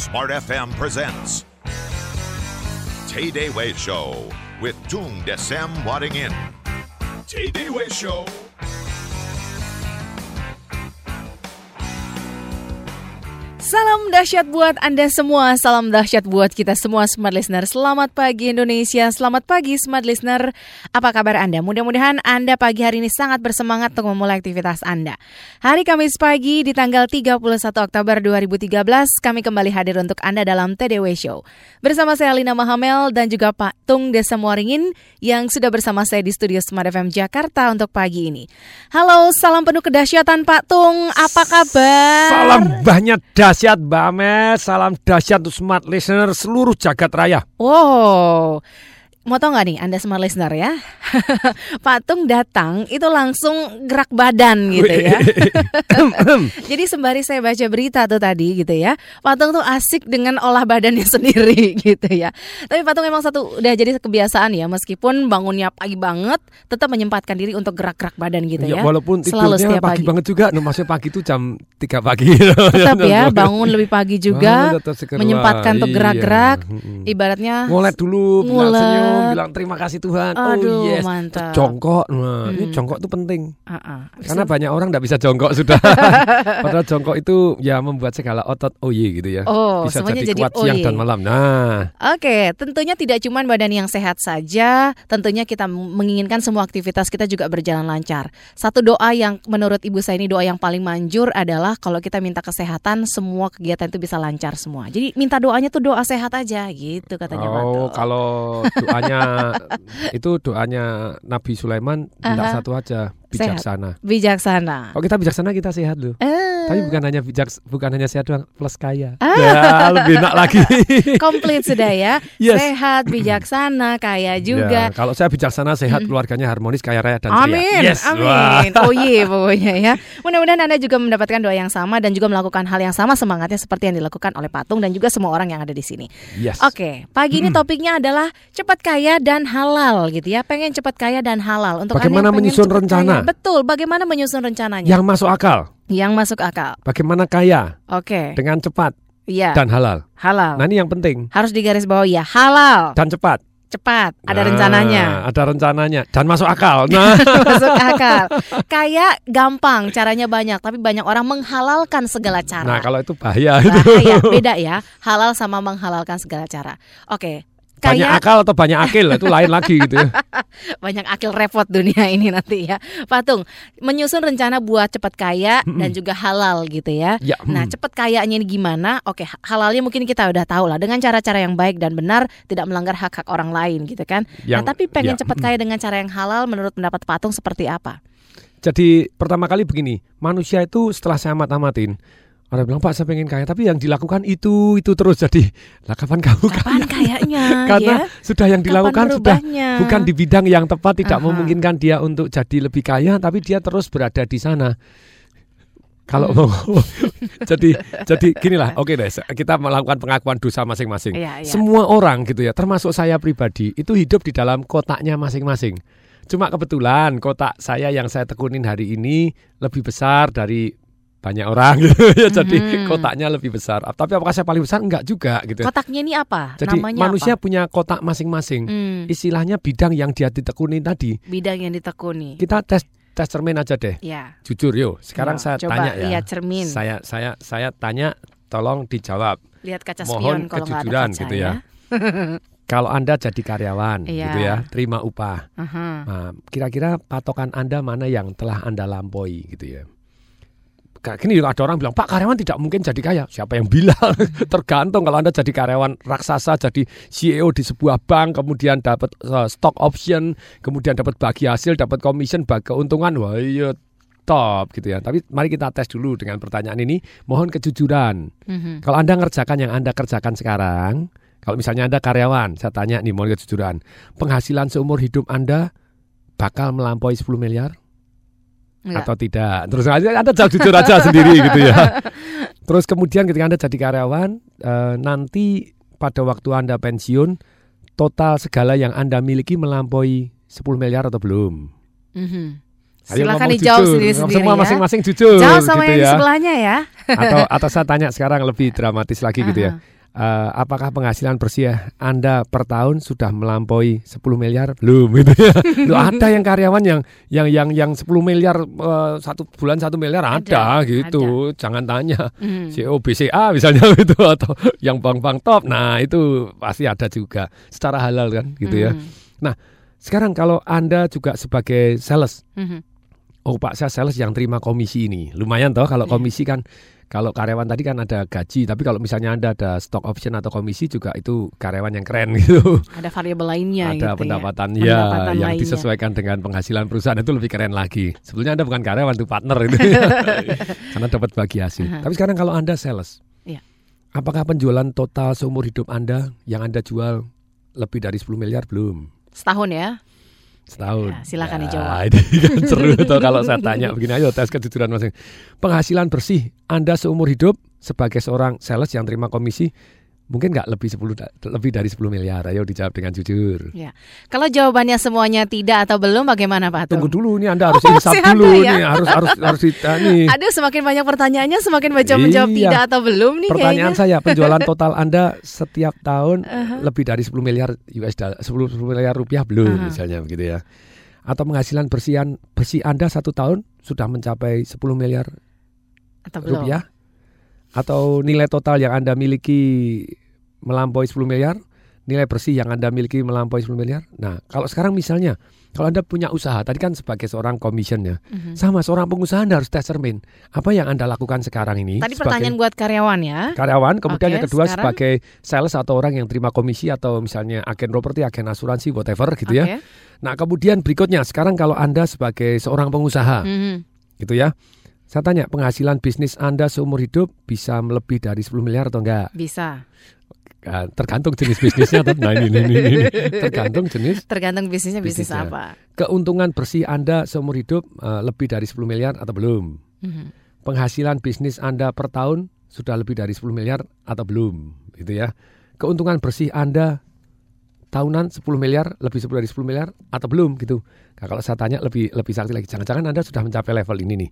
Smart FM presents Tay Day Way Show with Tung Desem Wadding In. Tay Day Way Show. Salam dahsyat buat Anda semua, salam dahsyat buat kita semua Smart Listener. Selamat pagi Indonesia, selamat pagi Smart Listener. Apa kabar Anda? Mudah-mudahan Anda pagi hari ini sangat bersemangat untuk memulai aktivitas Anda. Hari Kamis pagi di tanggal 31 Oktober 2013, kami kembali hadir untuk Anda dalam TDW Show. Bersama saya Lina Mahamel dan juga Pak Tung Desa Muaringin yang sudah bersama saya di studio Smart FM Jakarta untuk pagi ini. Halo, salam penuh kedahsyatan Pak Tung, apa kabar? Salam banyak dahsyat Mbak Ames, salam dahsyat untuk smart listener seluruh jagat raya. Wow, mau tau nggak nih Anda smart listener ya? Pak Tung datang itu langsung gerak badan gitu ya. Jadi sembari saya baca berita tuh tadi gitu ya, Pak Tung tuh asik dengan olah badannya sendiri gitu ya. Tapi Pak Tung memang satu udah jadi kebiasaan ya, meskipun bangunnya pagi banget, tetap menyempatkan diri untuk gerak-gerak badan gitu ya. walaupun Selalu tidurnya setiap pagi, pagi. banget juga, no, maksudnya pagi itu jam 3 pagi. Tetap ya bangun lebih pagi juga, seger. menyempatkan untuk Iya. gerak-gerak, Mm-mm. ibaratnya Ngolet dulu, Ngulet. senyum, bilang terima kasih Tuhan. Aduh, oh yes. mantap. Jongkok, nah, ini Hmm. jongkok itu penting. Ah, ah. Karena banyak orang tidak bisa jongkok sudah. Padahal jongkok itu ya membuat segala otot oye gitu ya. Oh, bisa semuanya jadi jadi kuat siang oye. dan malam. Nah, Oke, tentunya tidak cuma badan yang sehat saja, tentunya kita menginginkan semua aktivitas kita juga berjalan lancar. Satu doa yang menurut ibu saya ini doa yang paling manjur adalah kalau kita minta kesehatan, semua kegiatan itu bisa lancar semua. Jadi minta doanya tuh doa sehat aja, gitu katanya Oh, kalau doanya itu doanya Nabi Sulaiman Aha. satu aja, bijaksana. Bijaksana. Kalau kita bijaksana kita sehat loh. Eh, Tapi bukan hanya bijak bukan hanya sehat doang, plus kaya. Ah. Ya, lebih enak lagi. komplit sudah ya. Yes. Sehat, bijaksana, kaya juga. Ya, kalau saya bijaksana, sehat, keluarganya harmonis, kaya raya dan ceria. Amin, Yes. Wah. amin. Oh iya pokoknya ya. Mudah-mudahan Anda juga mendapatkan doa yang sama dan juga melakukan hal yang sama semangatnya seperti yang dilakukan oleh Patung dan juga semua orang yang ada di sini. Yes. Oke, pagi ini topiknya adalah cepat kaya dan halal gitu ya. Pengen cepat kaya dan halal untuk Bagaimana menyusun rencana? kaya. Betul, bagaimana menyusun rencananya Yang masuk akal. yang masuk akal. Bagaimana kaya Oke, dengan cepat iya. dan halal. halal. Nah, ini yang penting. Harus digaris bawah ya, halal, Dan cepat. cepat, ada Nah, rencananya. Ada rencananya dan masuk akal. Nah, masuk akal. Kayak gampang, caranya banyak, tapi banyak orang menghalalkan segala cara. nah kalau itu bahaya itu. Bahaya, beda ya. Halal sama menghalalkan segala cara. Oke. Banyak Kayak akal atau banyak akil itu lain lagi gitu ya. banyak akil repot dunia ini nanti ya. Patung, menyusun rencana buat cepat kaya dan juga halal gitu ya. Ya, Nah, hmm. cepat kayanya ini gimana? Oke, halalnya mungkin kita udah tahu lah dengan cara-cara yang baik dan benar, tidak melanggar hak-hak orang lain gitu kan. nah, Yang- tapi pengen ya, cepat hmm. kaya dengan cara yang halal menurut pendapat Patung seperti apa? Jadi pertama kali begini, manusia itu setelah saya amat-amatin, orang bilang Pak saya pengen kaya, tapi yang dilakukan itu itu terus jadi, lah kapan kamu Kapan kaya? kayaknya Karena ya? sudah yang Kapan dilakukan sudah bukan di bidang yang tepat, tidak Aha. memungkinkan dia untuk jadi lebih kaya, tapi dia terus berada di sana. Kalau Hmm. mau, jadi jadi ginilah, oke deh, kita melakukan pengakuan dosa masing-masing. Iya, iya. Semua orang gitu ya, termasuk saya pribadi, itu hidup di dalam kotaknya masing-masing. Cuma kebetulan kotak saya yang saya tekunin hari ini lebih besar dari banyak orang gitu ya. Jadi Mhm. kotaknya lebih besar. Tapi apakah saya paling besar? Enggak juga gitu. Kotaknya ini apa? Jadi Namanya manusia apa? punya kotak masing-masing. Hmm, Istilahnya bidang yang dia ditekunin tadi. bidang yang ditekuni. Kita tes tes cermin aja deh. Ya. Jujur yuk. Sekarang Yo, saya coba tanya ya. lihat cermin. Saya saya saya tanya tolong dijawab. Lihat kaca Mohon spion kalau nggak ada kejujuran kaca gitu ya. Kalau Anda jadi karyawan Iya. gitu ya, terima upah. Aha. Nah, kira-kira patokan Anda mana yang telah Anda lampaui gitu ya? Gini ada orang bilang, Pak karyawan tidak mungkin jadi kaya. Siapa yang bilang? Tergantung kalau Anda jadi karyawan raksasa, jadi CEO di sebuah bank, kemudian dapat uh, stock option, kemudian dapat bagi hasil, dapat commission, bagi keuntungan, wah iya top gitu ya. Tapi mari kita tes dulu dengan pertanyaan ini. Mohon kejujuran. Mhm. Kalau Anda ngerjakan yang Anda kerjakan sekarang, kalau misalnya Anda karyawan, saya tanya nih mohon kejujuran, penghasilan seumur hidup Anda bakal melampaui 10 miliar Enggak. atau tidak? Terus Anda jawab jujur aja sendiri gitu ya. Terus kemudian ketika Anda jadi karyawan, eh, nanti pada waktu Anda pensiun, total segala yang Anda miliki melampaui 10 miliar atau belum? Mhm. Ayo Silakan dijawab jujur. sendiri-sendiri Semua ya. masing-masing jujur Jawab sama gitu yang ya. sebelahnya ya. atau atau saya tanya sekarang lebih dramatis lagi gitu ya. Eh, apakah penghasilan bersih ya Anda per tahun sudah melampaui 10 miliar belum gitu ya. Loh, ada yang karyawan yang yang yang yang 10 miliar eh, satu bulan satu miliar ada, Ada, gitu. Jangan tanya Hmm. CEO BCA misalnya gitu atau yang bank-bank top. Nah, itu pasti ada juga secara halal kan gitu ya. Hmm. Sekarang kalau Anda juga sebagai sales Mhm. Oh Pak saya sales yang terima komisi ini Lumayan toh kalau Iya. komisi kan Kalau karyawan tadi kan ada gaji Tapi kalau misalnya Anda ada stock option atau komisi juga Itu karyawan yang keren gitu Ada variabel lainnya gitu Ada ya. pendapatan ya Pendapatan Yang lainnya. disesuaikan dengan penghasilan perusahaan Itu lebih keren lagi Sebetulnya Anda bukan karyawan itu partner itu Karena dapat bagi hasil Aha. Tapi sekarang kalau Anda sales Iya. Apakah penjualan total seumur hidup Anda Yang Anda jual lebih dari 10 miliar belum? Setahun ya. Setahun. Ya, silakan Ya, dijawab. Ini kan seru tuh kalau saya tanya begini ayo tes kejujuran masing. Penghasilan bersih Anda seumur hidup sebagai seorang sales yang terima komisi mungkin nggak lebih 10 da- lebih dari 10 miliar. Ayo dijawab dengan jujur. Kalau jawabannya semuanya tidak atau belum bagaimana Pak Tung? Tunggu dulu nih Anda harus Oh, insaf dulu ya? nih harus harus harus ditanya. Aduh semakin banyak pertanyaannya semakin baca menjawab Iya. tidak atau belum nih Pertanyaan kayaknya. saya, penjualan total Anda setiap tahun Aha. lebih dari 10 miliar US dollar, 10, 10 miliar rupiah belum Aha. misalnya begitu ya. Atau penghasilan bersihan bersih Anda satu tahun sudah mencapai 10 miliar Atau belum? rupiah atau nilai total yang Anda miliki melampaui 10 miliar, nilai bersih yang Anda miliki melampaui 10 miliar. Nah, kalau sekarang misalnya kalau Anda punya usaha, tadi kan sebagai seorang commission ya, Mhm. sama seorang pengusaha Anda harus tes cermin. Apa yang Anda lakukan sekarang ini? Tadi pertanyaan buat karyawan ya. karyawan, kemudian Oke, yang kedua sekarang? sebagai sales atau orang yang terima komisi atau misalnya agen properti, agen asuransi, whatever gitu ya. Oke. Nah, kemudian berikutnya sekarang kalau Anda sebagai seorang pengusaha, Mhm. gitu ya. Saya tanya, penghasilan bisnis Anda seumur hidup bisa lebih dari 10 miliar atau enggak? Bisa. Ah, tergantung jenis bisnisnya tuh. Nah, ini, ini, ini, ini. Tergantung jenis. Tergantung bisnisnya bisnis Bisnisnya. apa. Keuntungan bersih Anda seumur hidup eh, lebih dari 10 miliar atau belum? Mhm. Penghasilan bisnis Anda per tahun sudah lebih dari 10 miliar atau belum? Gitu ya. Keuntungan bersih Anda tahunan 10 miliar, lebih 10 dari 10 miliar atau belum gitu. Nah, kalau saya tanya lebih lebih sakti lagi, jangan-jangan Anda sudah mencapai level ini nih.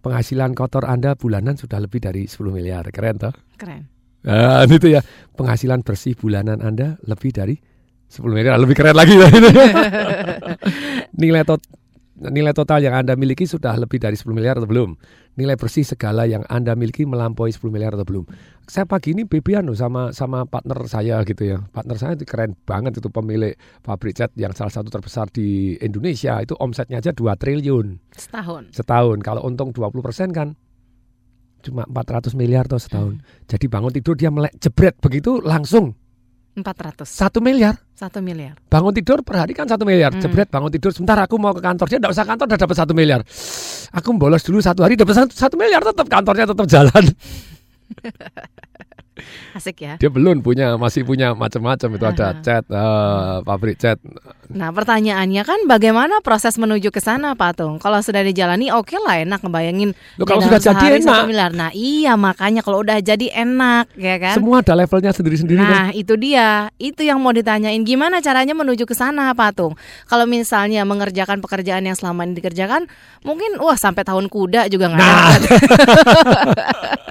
Penghasilan kotor Anda bulanan sudah lebih dari 10 miliar. Keren toh? Keren. Nah, itu ya. Penghasilan bersih bulanan Anda lebih dari 10 miliar, lebih keren lagi. nilai tot nilai total yang Anda miliki sudah lebih dari 10 miliar atau belum? Nilai bersih segala yang Anda miliki melampaui 10 miliar atau belum? Saya pagi ini bebian loh sama sama partner saya gitu ya. Partner saya itu keren banget itu pemilik pabrik cat yang salah satu terbesar di Indonesia. Itu omsetnya aja 2 triliun Setahun. setahun. Kalau untung 20% kan cuma 400 miliar tuh setahun. Jadi bangun tidur dia melek jebret begitu langsung 400. satu miliar. Satu miliar. Bangun tidur per hari kan satu miliar. Hmm. Jebret bangun tidur sebentar aku mau ke kantor dia tidak usah kantor udah dapat satu miliar. Aku bolos dulu satu hari dapat satu miliar tetap kantornya tetap jalan. Asik ya. Dia belum punya masih punya macam-macam itu ada cat eh, pabrik cat. Nah pertanyaannya kan bagaimana proses menuju ke sana Pak Tung? Kalau sudah dijalani oke lah enak ngebayangin Loh, kalau sudah jadi enak. miliar. Nah iya makanya kalau udah jadi enak ya kan. Semua ada levelnya sendiri-sendiri kan. Nah itu dia, itu yang mau ditanyain gimana caranya menuju ke sana Pak Tung. Kalau misalnya mengerjakan pekerjaan yang selama ini dikerjakan, mungkin wah sampai tahun kuda juga nggak Nah.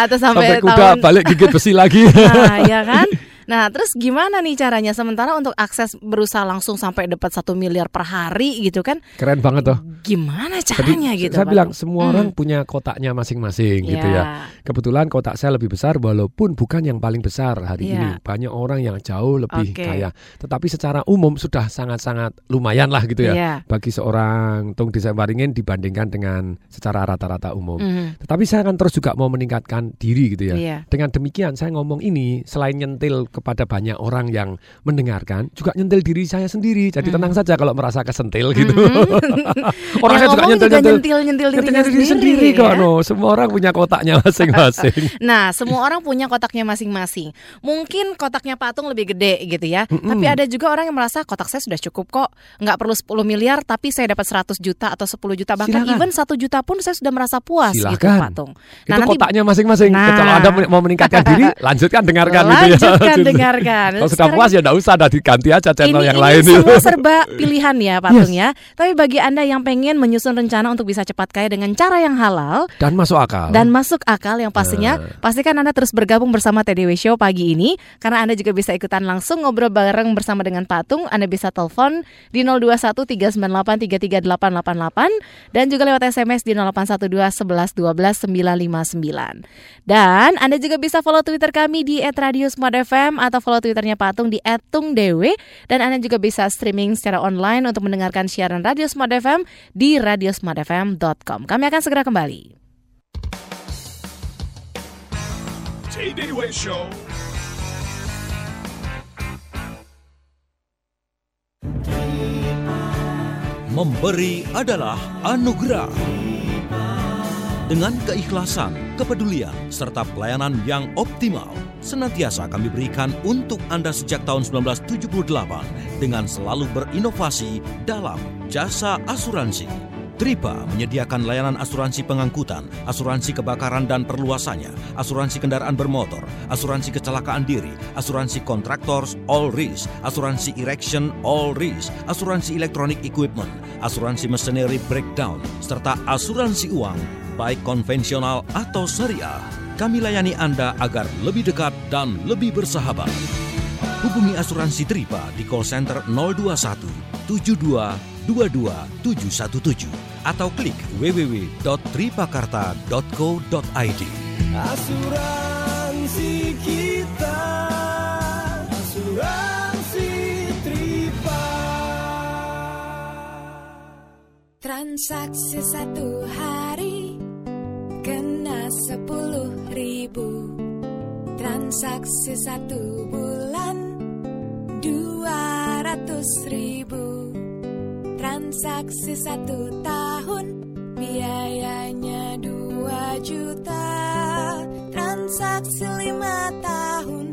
Atau sampai, Sampai kuda tahun balik gigit besi lagi. Nah, ya kan? Nah, terus gimana nih caranya? Sementara untuk akses berusaha langsung sampai dapat satu miliar per hari gitu kan? Keren banget tuh. Gimana caranya gitu? saya Pak bilang semua Hmm. orang punya kotaknya masing-masing gitu ya. Kebetulan kotak saya lebih besar walaupun bukan yang paling besar hari Iya. ini. Banyak orang yang jauh lebih Oke. kaya. Tetapi secara umum sudah sangat-sangat lumayan lah gitu ya. Iya. Bagi seorang Tung Desa Waringin dibandingkan dengan secara rata-rata umum. Mhm. Tetapi saya akan terus juga mau meningkatkan diri gitu ya. Iya. Dengan demikian saya ngomong ini selain nyentil kepada banyak orang yang mendengarkan, juga nyentil diri saya sendiri. Jadi Hmm. tenang saja kalau merasa kesentil gitu. Mhm. orang saya juga nyentil juga nyentil. nyentil nyentil dirinya Nyentil diri sendiri, sendiri kok, ya. no. Semua orang punya kotaknya masing-masing. Nah, semua orang punya kotaknya masing-masing. Mungkin kotaknya patung lebih gede gitu ya. Mm-mm. Tapi ada juga orang yang merasa kotak saya sudah cukup kok. Nggak perlu 10 miliar tapi saya dapat 100 juta atau 10 juta. Bahkan Silakan. even 1 juta pun saya sudah merasa puas gitu Silakan. patung. itu kotaknya masing-masing. Nah. Kalau Anda mau meningkatkan diri, lanjutkan dengarkan gitu ya. Mendengarkan. Kalau sudah puas ya enggak usah, ada diganti aja channel ini, yang ini lain semua serba pilihan ya Patung ya. Tapi bagi Anda yang pengen menyusun rencana untuk bisa cepat kaya dengan cara yang halal Dan masuk akal. dan masuk akal yang pastinya Nah. pastikan Anda terus bergabung bersama TDW Show pagi ini karena Anda juga bisa ikutan langsung ngobrol bareng bersama dengan Patung. Anda bisa telepon di 021398338888 dan juga lewat SMS di 0812111299. Dan Anda juga bisa follow Twitter kami di @radiosmartfm atau follow Twitternya Patung di @tungdewe dan Anda juga bisa streaming secara online untuk mendengarkan siaran Radio Smart FM di radiosmartfm.com. Kami akan segera kembali. Show. Memberi adalah anugerah. Dengan keikhlasan, kepedulian, serta pelayanan yang optimal, senantiasa kami berikan untuk Anda sejak tahun 1978 dengan selalu berinovasi dalam jasa asuransi. Tripa menyediakan layanan asuransi pengangkutan, asuransi kebakaran dan perluasannya, asuransi kendaraan bermotor, asuransi kecelakaan diri, asuransi kontraktor all risk, asuransi erection all risk, asuransi electronic equipment, asuransi machinery breakdown, serta asuransi uang, baik konvensional atau syariah. Kami layani Anda agar lebih dekat dan lebih bersahabat. Hubungi asuransi Tripa di call center 021 72 22 717 atau klik www.tripakarta.co.id. Asuransi kita, asuransi Tripa. Transaksi satu hari kena sepuluh ribu. Transaksi satu bulan dua ratus ribu. Transaksi satu tahun biayanya dua juta. Transaksi lima tahun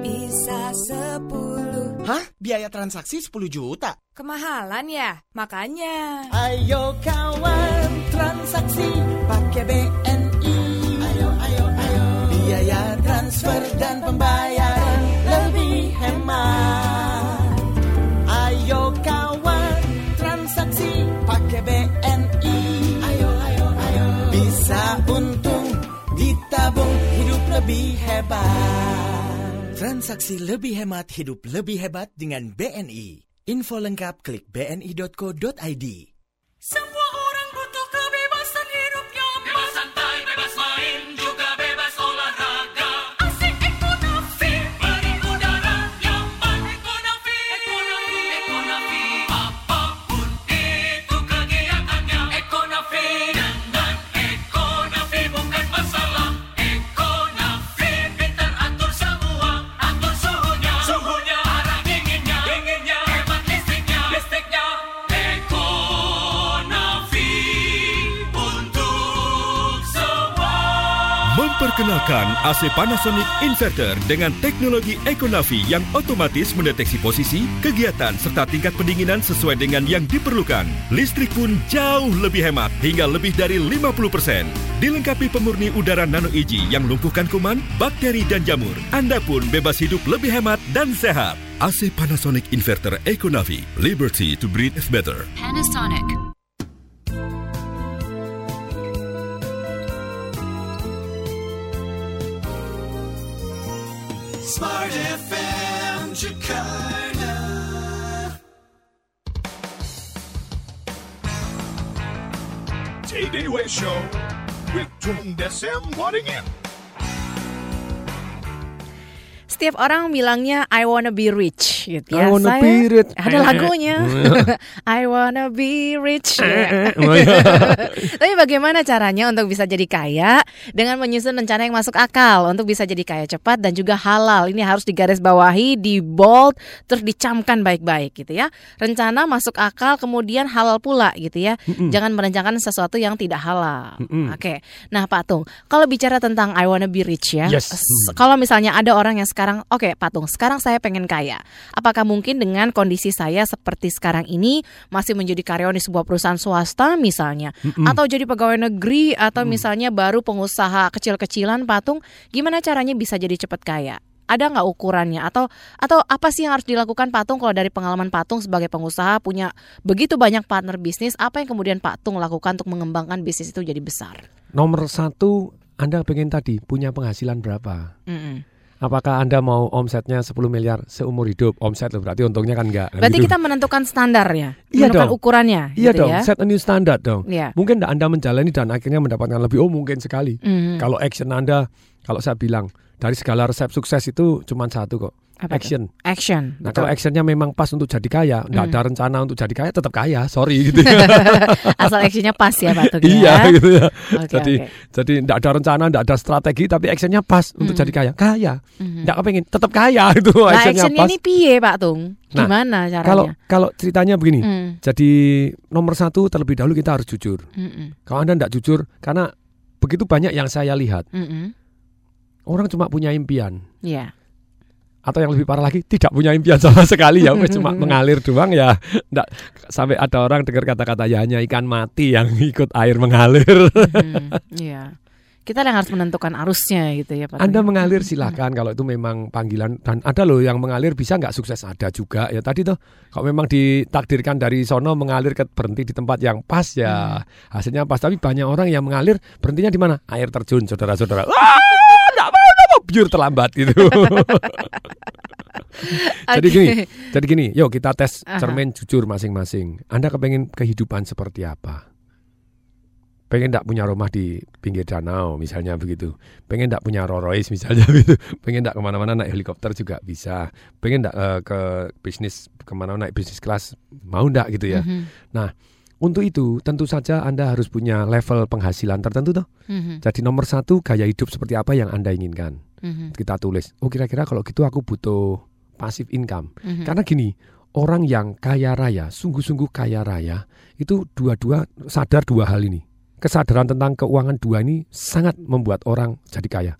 bisa sepuluh Hah? Biaya transaksi 10 juta? Kemahalan ya? Makanya Ayo kawan, transaksi pakai BNI. Ayo, ayo, ayo. Biaya transfer dan pembayaran lebih hemat. Ayo kawan, transaksi pakai BNI. Ayo, ayo, ayo. Bisa untung, ditabung hidup lebih hebat. Transaksi lebih hemat, hidup lebih hebat dengan BNI. Info lengkap klik bni.co.id. Semua Memperkenalkan AC Panasonic Inverter dengan teknologi Econavi yang otomatis mendeteksi posisi, kegiatan serta tingkat pendinginan sesuai dengan yang diperlukan. Listrik pun jauh lebih hemat hingga lebih dari 50%. Dilengkapi pemurni udara nano EG yang lumpuhkan kuman, bakteri dan jamur. Anda pun bebas hidup lebih hemat dan sehat. AC Panasonic Inverter Econavi. Liberty to breathe better. Panasonic. Smart FM Jakarta. Day Show with Tung Desem Waddingin. Setiap orang bilangnya I wanna be rich gitu ya. I wanna Saya- be rich. Ada lagunya. I wanna be rich. Ya. Oh, iya. Tapi bagaimana caranya untuk bisa jadi kaya dengan menyusun rencana yang masuk akal untuk bisa jadi kaya cepat dan juga halal. Ini harus digarisbawahi, di bold, terus dicamkan baik-baik gitu ya. Rencana masuk akal kemudian halal pula gitu ya. Jangan merencanakan sesuatu yang tidak halal. Oke. Nah, Pak Tung, kalau bicara tentang I wanna be rich ya. Yes. Kalau misalnya ada orang yang sekarang, oke Pak Tung, sekarang saya pengen kaya. Apakah mungkin dengan kondisi saya seperti sekarang ini masih menjadi karyawan di sebuah perusahaan swasta misalnya, atau jadi pegawai negeri, atau misalnya baru pengusaha kecil-kecilan Pak Tung, gimana caranya bisa jadi cepat kaya? Ada nggak ukurannya atau atau apa sih yang harus dilakukan Patung kalau dari pengalaman Patung sebagai pengusaha punya begitu banyak partner bisnis, apa yang kemudian Patung lakukan untuk mengembangkan bisnis itu jadi besar? Nomor satu, Anda pengen tadi punya penghasilan berapa? Mm-mm. Apakah Anda mau omsetnya 10 miliar seumur hidup? Omset loh, berarti untungnya kan enggak. Berarti Gitu. kita menentukan standarnya, Iya menentukan dong. ukurannya, Iya gitu dong, ya. set a new standard dong. Iya. Mungkin enggak Anda menjalani dan akhirnya mendapatkan lebih. Oh mungkin sekali. Mhm. Kalau action Anda, kalau saya bilang dari segala resep sukses itu cuma satu kok, Apa action. Action. Nah betul. kalau actionnya memang pas untuk jadi kaya, enggak Hmm. ada rencana untuk jadi kaya, tetap kaya. Sorry gitu. Asal actionnya pas ya Patung iya ya. gitu ya. Oke, jadi oke. jadi enggak ada rencana, enggak ada strategi, tapi actionnya pas untuk Hmm. jadi kaya. Kaya. Mhm. Enggak kepengen, tetap kaya itu Nah, actionnya actionnya pas. ini piye Pak Tung? Nah, Gimana caranya? Kalau kalau ceritanya begini, Hmm. jadi nomor satu terlebih dahulu kita harus jujur. Mm-mm. Kalau anda tidak jujur, karena begitu banyak yang saya lihat, Mm-mm. orang cuma punya impian. Iya. Atau yang lebih parah lagi, tidak punya impian sama sekali ya, wes cuma mengalir doang ya. Nggak, sampai ada orang dengar kata-kata ya hanya ikan mati yang ikut air mengalir. Mhm. Iya. Kita yang harus menentukan arusnya gitu ya Pak. Anda mengalir silakan kalau itu memang panggilan dan ada loh yang mengalir bisa nggak sukses ada juga ya tadi tuh kalau memang ditakdirkan dari sono mengalir ke berhenti di tempat yang pas ya hasilnya pas tapi banyak orang yang mengalir berhentinya di mana air terjun saudara-saudara biur terlambat gitu. Jadi Oke. gini jadi gini yuk kita tes Aha. cermin jujur masing-masing. Anda kepengen kehidupan seperti apa? Pengen tidak punya rumah di pinggir danau misalnya begitu. Pengen tidak punya Rolls Royce misalnya begitu pengen tidak ke mana-mana naik helikopter juga bisa. Pengen tidak ke bisnis ke mana naik bisnis kelas mau tidak gitu ya. Mhm. untuk itu tentu saja anda harus punya level penghasilan tertentu toh. Mhm. jadi nomor satu gaya hidup seperti apa yang anda inginkan Mhm. kita tulis oh kira-kira kalau gitu aku butuh passive income Mhm. karena gini orang yang kaya raya sungguh-sungguh kaya raya itu dua-dua sadar dua hal ini kesadaran tentang keuangan dua ini sangat membuat orang jadi kaya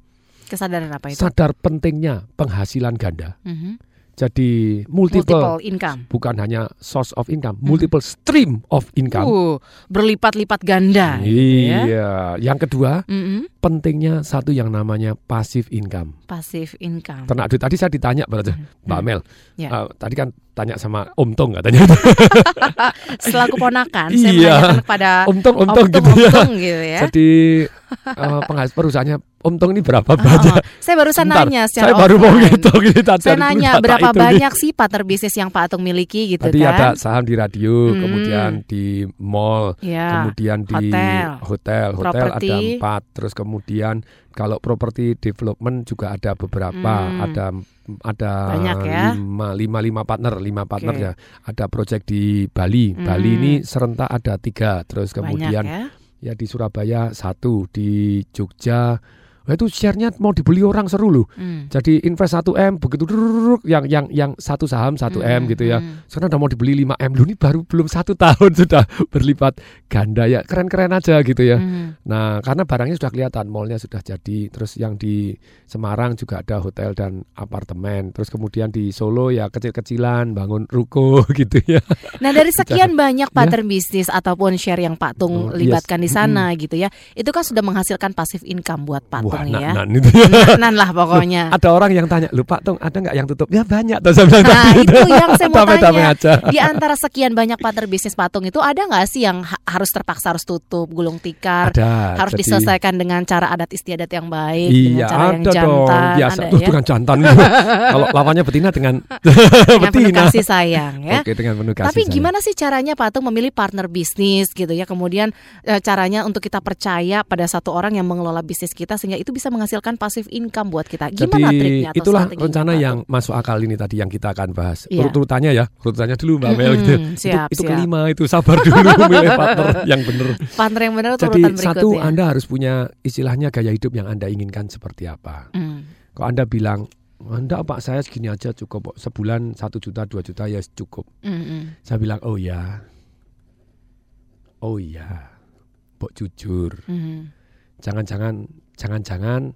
Kesadaran apa itu? sadar pentingnya penghasilan ganda. Mhm. Jadi multiple, Multiple income. bukan hanya source of income, multiple stream of income. Uh, berlipat-lipat ganda. gitu ya. iya. Yang kedua, Mhm. pentingnya satu yang namanya passive income. Passive income. Ternak duit tadi saya ditanya berarti Mbak Mel. Ya. eh, tadi kan tanya sama Om Tong katanya. Selaku ponakan, saya Iya. menanyakan kepada Om Tong, Om Tong Om gitu ya. Tong gitu ya. Jadi eh, penghasilan perusahaannya Om Tong ini berapa Oh, banyak? Saya barusan Bentar, nanya secara Saya baru mau ngitung ini tadi Saya nanya berapa itu, banyak sih partner bisnis yang Pak Atung miliki gitu Tadi kan? ada saham di radio, Hmm. kemudian di mall, Ya, kemudian di hotel, hotel, hotel ada empat, terus kemudian kalau properti development juga ada beberapa, Hmm. ada ada Banyak ya. lima, lima lima partner, lima partner Oke. ya. Ada project di Bali, Hmm. Bali ini serentak ada tiga, terus Banyak kemudian ya. ya di Surabaya satu, di Jogja, Wah, itu share-nya mau dibeli orang seru loh. Hmm. Jadi invest 1 m begitu durururuk, yang yang yang satu saham 1 m Hmm, gitu ya. hmm. Sekarang udah mau dibeli 5 m lu ini baru belum satu tahun sudah berlipat ganda ya keren-keren aja gitu ya. Hmm. Nah karena barangnya sudah kelihatan, mallnya sudah jadi. Terus yang di Semarang juga ada hotel dan apartemen. Terus kemudian di Solo ya kecil-kecilan bangun ruko gitu ya. Nah dari sekian banyak partner bisnis ataupun share yang Pak Tung Oh, yes. libatkan di sana gitu ya, itu kan sudah menghasilkan passive income buat Pak Wah Tung ya. nan itu ya. Nan lah pokoknya. Ada orang yang tanya, lu Pak Tung ada nggak yang tutup? Ya banyak. Tuh saya bilang Nah tadi. itu yang saya mau tanya. aja. Di antara sekian banyak partner bisnis patung itu ada nggak sih yang ha- harus terpaksa harus tutup, gulung tikar, Ada. harus jadi- diselesaikan dengan cara adat istiadat yang baik, Iya dengan cara yang ada dong jantan, biasa ada tuh ya, dengan jantan kalau lawannya betina dengan dengan penuh betina kasih sayang ya. oke dengan penuh kasih Tapi sayang. gimana sih caranya Patung memilih partner bisnis gitu ya? Kemudian eh, caranya untuk kita percaya pada satu orang yang mengelola bisnis kita sehingga itu bisa menghasilkan passive income buat kita. Gimana Jadi triknya atau itulah rencana Patung? yang masuk akal ini tadi yang kita akan bahas. Iya. Urut-urutannya ya, urutannya dulu Mbak Mel Mm-mm, gitu. siap, itu, itu siap. kelima itu sabar dulu milih partner yang benar. partner yang benar Jadi satu berikutnya. Anda harus punya istilahnya gaya hidup yang Anda inginkan seperti apa. Hmm. Kalau Anda bilang Anda Pak saya segini aja cukup sebulan satu juta dua juta ya cukup. Mm-mm. Saya bilang oh ya, oh iya, Bok jujur. Mhm. Jangan-jangan, jangan-jangan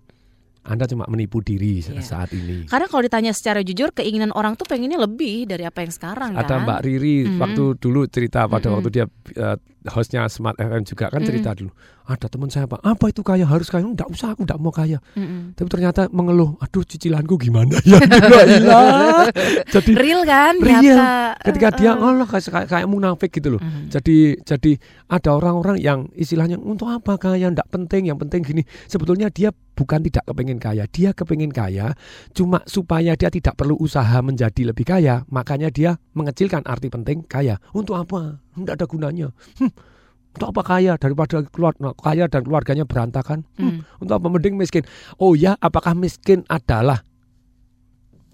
Anda cuma menipu diri Iya. saat ini. Karena kalau ditanya secara jujur, keinginan orang tuh pengennya lebih dari apa yang sekarang kan. Ada Mbak Riri Mhm. waktu dulu cerita pada Mhm. waktu dia eh, hostnya Smart FM juga kan Mhm. cerita dulu. Ada teman saya Pak, apa itu kaya harus kaya? Enggak usah, aku enggak mau kaya. Mm-mm. Tapi ternyata mengeluh, aduh cicilanku gimana ya? Ilah. Jadi Real kan? Real. Nyata. ketika dia. Allah kayak, kayak, kayak munafik gitu loh. Mhm. Jadi jadi ada orang-orang yang istilahnya untuk apa kaya enggak penting, yang penting gini. Sebetulnya dia bukan tidak kepengen kaya, dia kepengen kaya cuma supaya dia tidak perlu usaha menjadi lebih kaya, makanya dia mengecilkan arti penting kaya. Untuk apa? Enggak ada gunanya. Hmm, untuk apa kaya daripada keluar nah, kaya dan keluarganya berantakan? Hmm, Hmm. Untuk apa mending miskin? Oh ya, apakah miskin adalah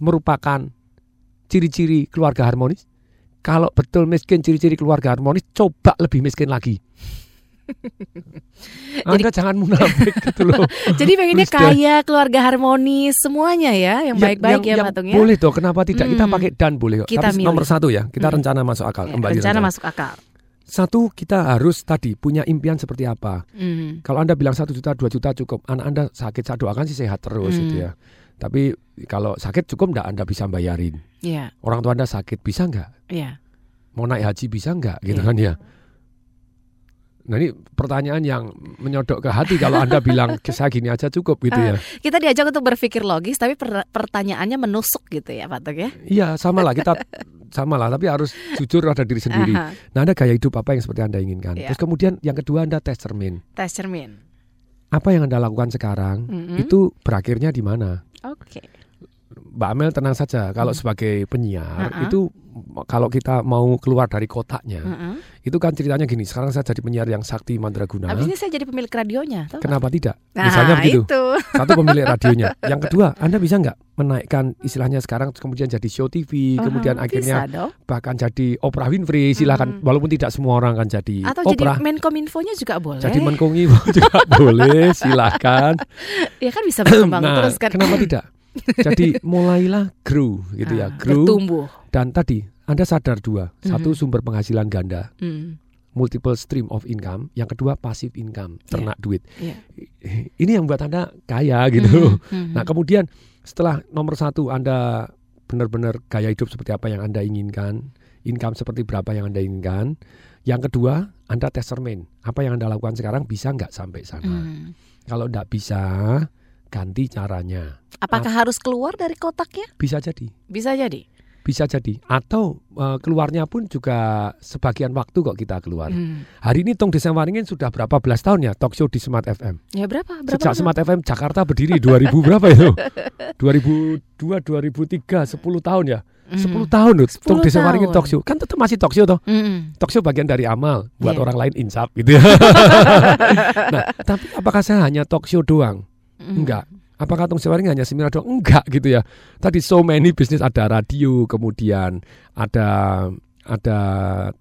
merupakan ciri-ciri keluarga harmonis? Kalau betul miskin ciri-ciri keluarga harmonis, coba lebih miskin lagi. Anda jangan munafik gitu loh. Jadi pengennya Please, Dan. kaya, keluarga harmonis, semuanya ya, yang baik-baik ya Patung ya. Boleh toh, kenapa tidak? Kita Hmm. pakai dan boleh kok. Kita Tapi milih. nomor satu ya, kita Hmm. rencana masuk akal. Ya, kembali rencana rencana. masuk akal. Satu, kita harus tadi punya impian seperti apa. Hmm. Kalau Anda bilang satu juta, dua juta cukup. Anak Anda sakit, saya doakan sih sehat terus Hmm. gitu ya. Tapi kalau sakit cukup enggak Anda bisa bayarin. Iya, Orang tua Anda sakit bisa enggak? iya. Mau naik haji bisa enggak? Gitu Iya. kan ya. Nah ini pertanyaan yang menyodok ke hati kalau Anda bilang saya gini aja cukup gitu ya. Kita diajak untuk berpikir logis, tapi per- pertanyaannya menusuk gitu ya Patung ya. Iya sama lah kita sama lah tapi harus jujur pada diri sendiri. Aha, Nah Anda gaya hidup apa yang seperti Anda inginkan. Iya. Terus kemudian yang kedua Anda tes cermin. tes cermin. Apa yang Anda lakukan sekarang Mm-mm. itu berakhirnya di mana? Oke. Mbak Amel tenang saja kalau Hmm. sebagai penyiar Uh-uh. itu kalau kita mau keluar dari kotaknya Mm-mm. itu kan ceritanya gini sekarang saya jadi penyiar yang sakti mandraguna Habis ini saya jadi pemilik radionya. tahu kenapa tidak Nah, misalnya begitu itu. satu pemilik radionya yang kedua anda bisa nggak menaikkan istilahnya sekarang kemudian jadi show TV kemudian Aha, akhirnya bisa bahkan jadi Oprah Winfrey silakan Mm. walaupun tidak semua orang kan jadi Atau Oprah jadi Menkominfo-nya juga boleh. jadi menkongi juga boleh silakan ya kan bisa berkembang nah terus kan. kenapa tidak jadi mulailah grow gitu ya Ah, grow bertumbuh. Dan tadi Anda sadar dua, satu Mhm. sumber penghasilan ganda, Hmm. multiple stream of income, yang kedua passive income, ternak duit. Iya. Ini yang buat Anda kaya gitu. Mhm, mhm. Nah kemudian setelah nomor satu Anda benar-benar gaya hidup seperti apa yang Anda inginkan, income seperti berapa yang Anda inginkan. Yang kedua Anda tes cermin, apa yang Anda lakukan sekarang bisa nggak sampai sana. Hmm. Kalau nggak bisa, ganti caranya. Apakah harus keluar dari kotaknya? Bisa jadi. Bisa jadi. Bisa jadi. Atau eh, keluarnya pun juga sebagian waktu kok kita keluar. Hmm. Hari ini Tong Desa Waringin sudah berapa belas tahun ya talk show di Smart FM. Ya berapa? Berapa? Sejak? Smart FM Jakarta berdiri 2000 berapa itu? 2002, 2003, 10 tahun ya. Hmm. 10 tahun loh Tong 10 Desa Waringin talk show. Kan tetap masih talk show toh. Hmm. Talk show bagian dari amal buat Iya. orang lain insaf gitu ya. nah, tapi apakah saya hanya talk show doang? Enggak. Apakah Tong Sewaring hanya seminar doang? Enggak gitu ya. Tadi so many bisnis ada radio, kemudian ada ada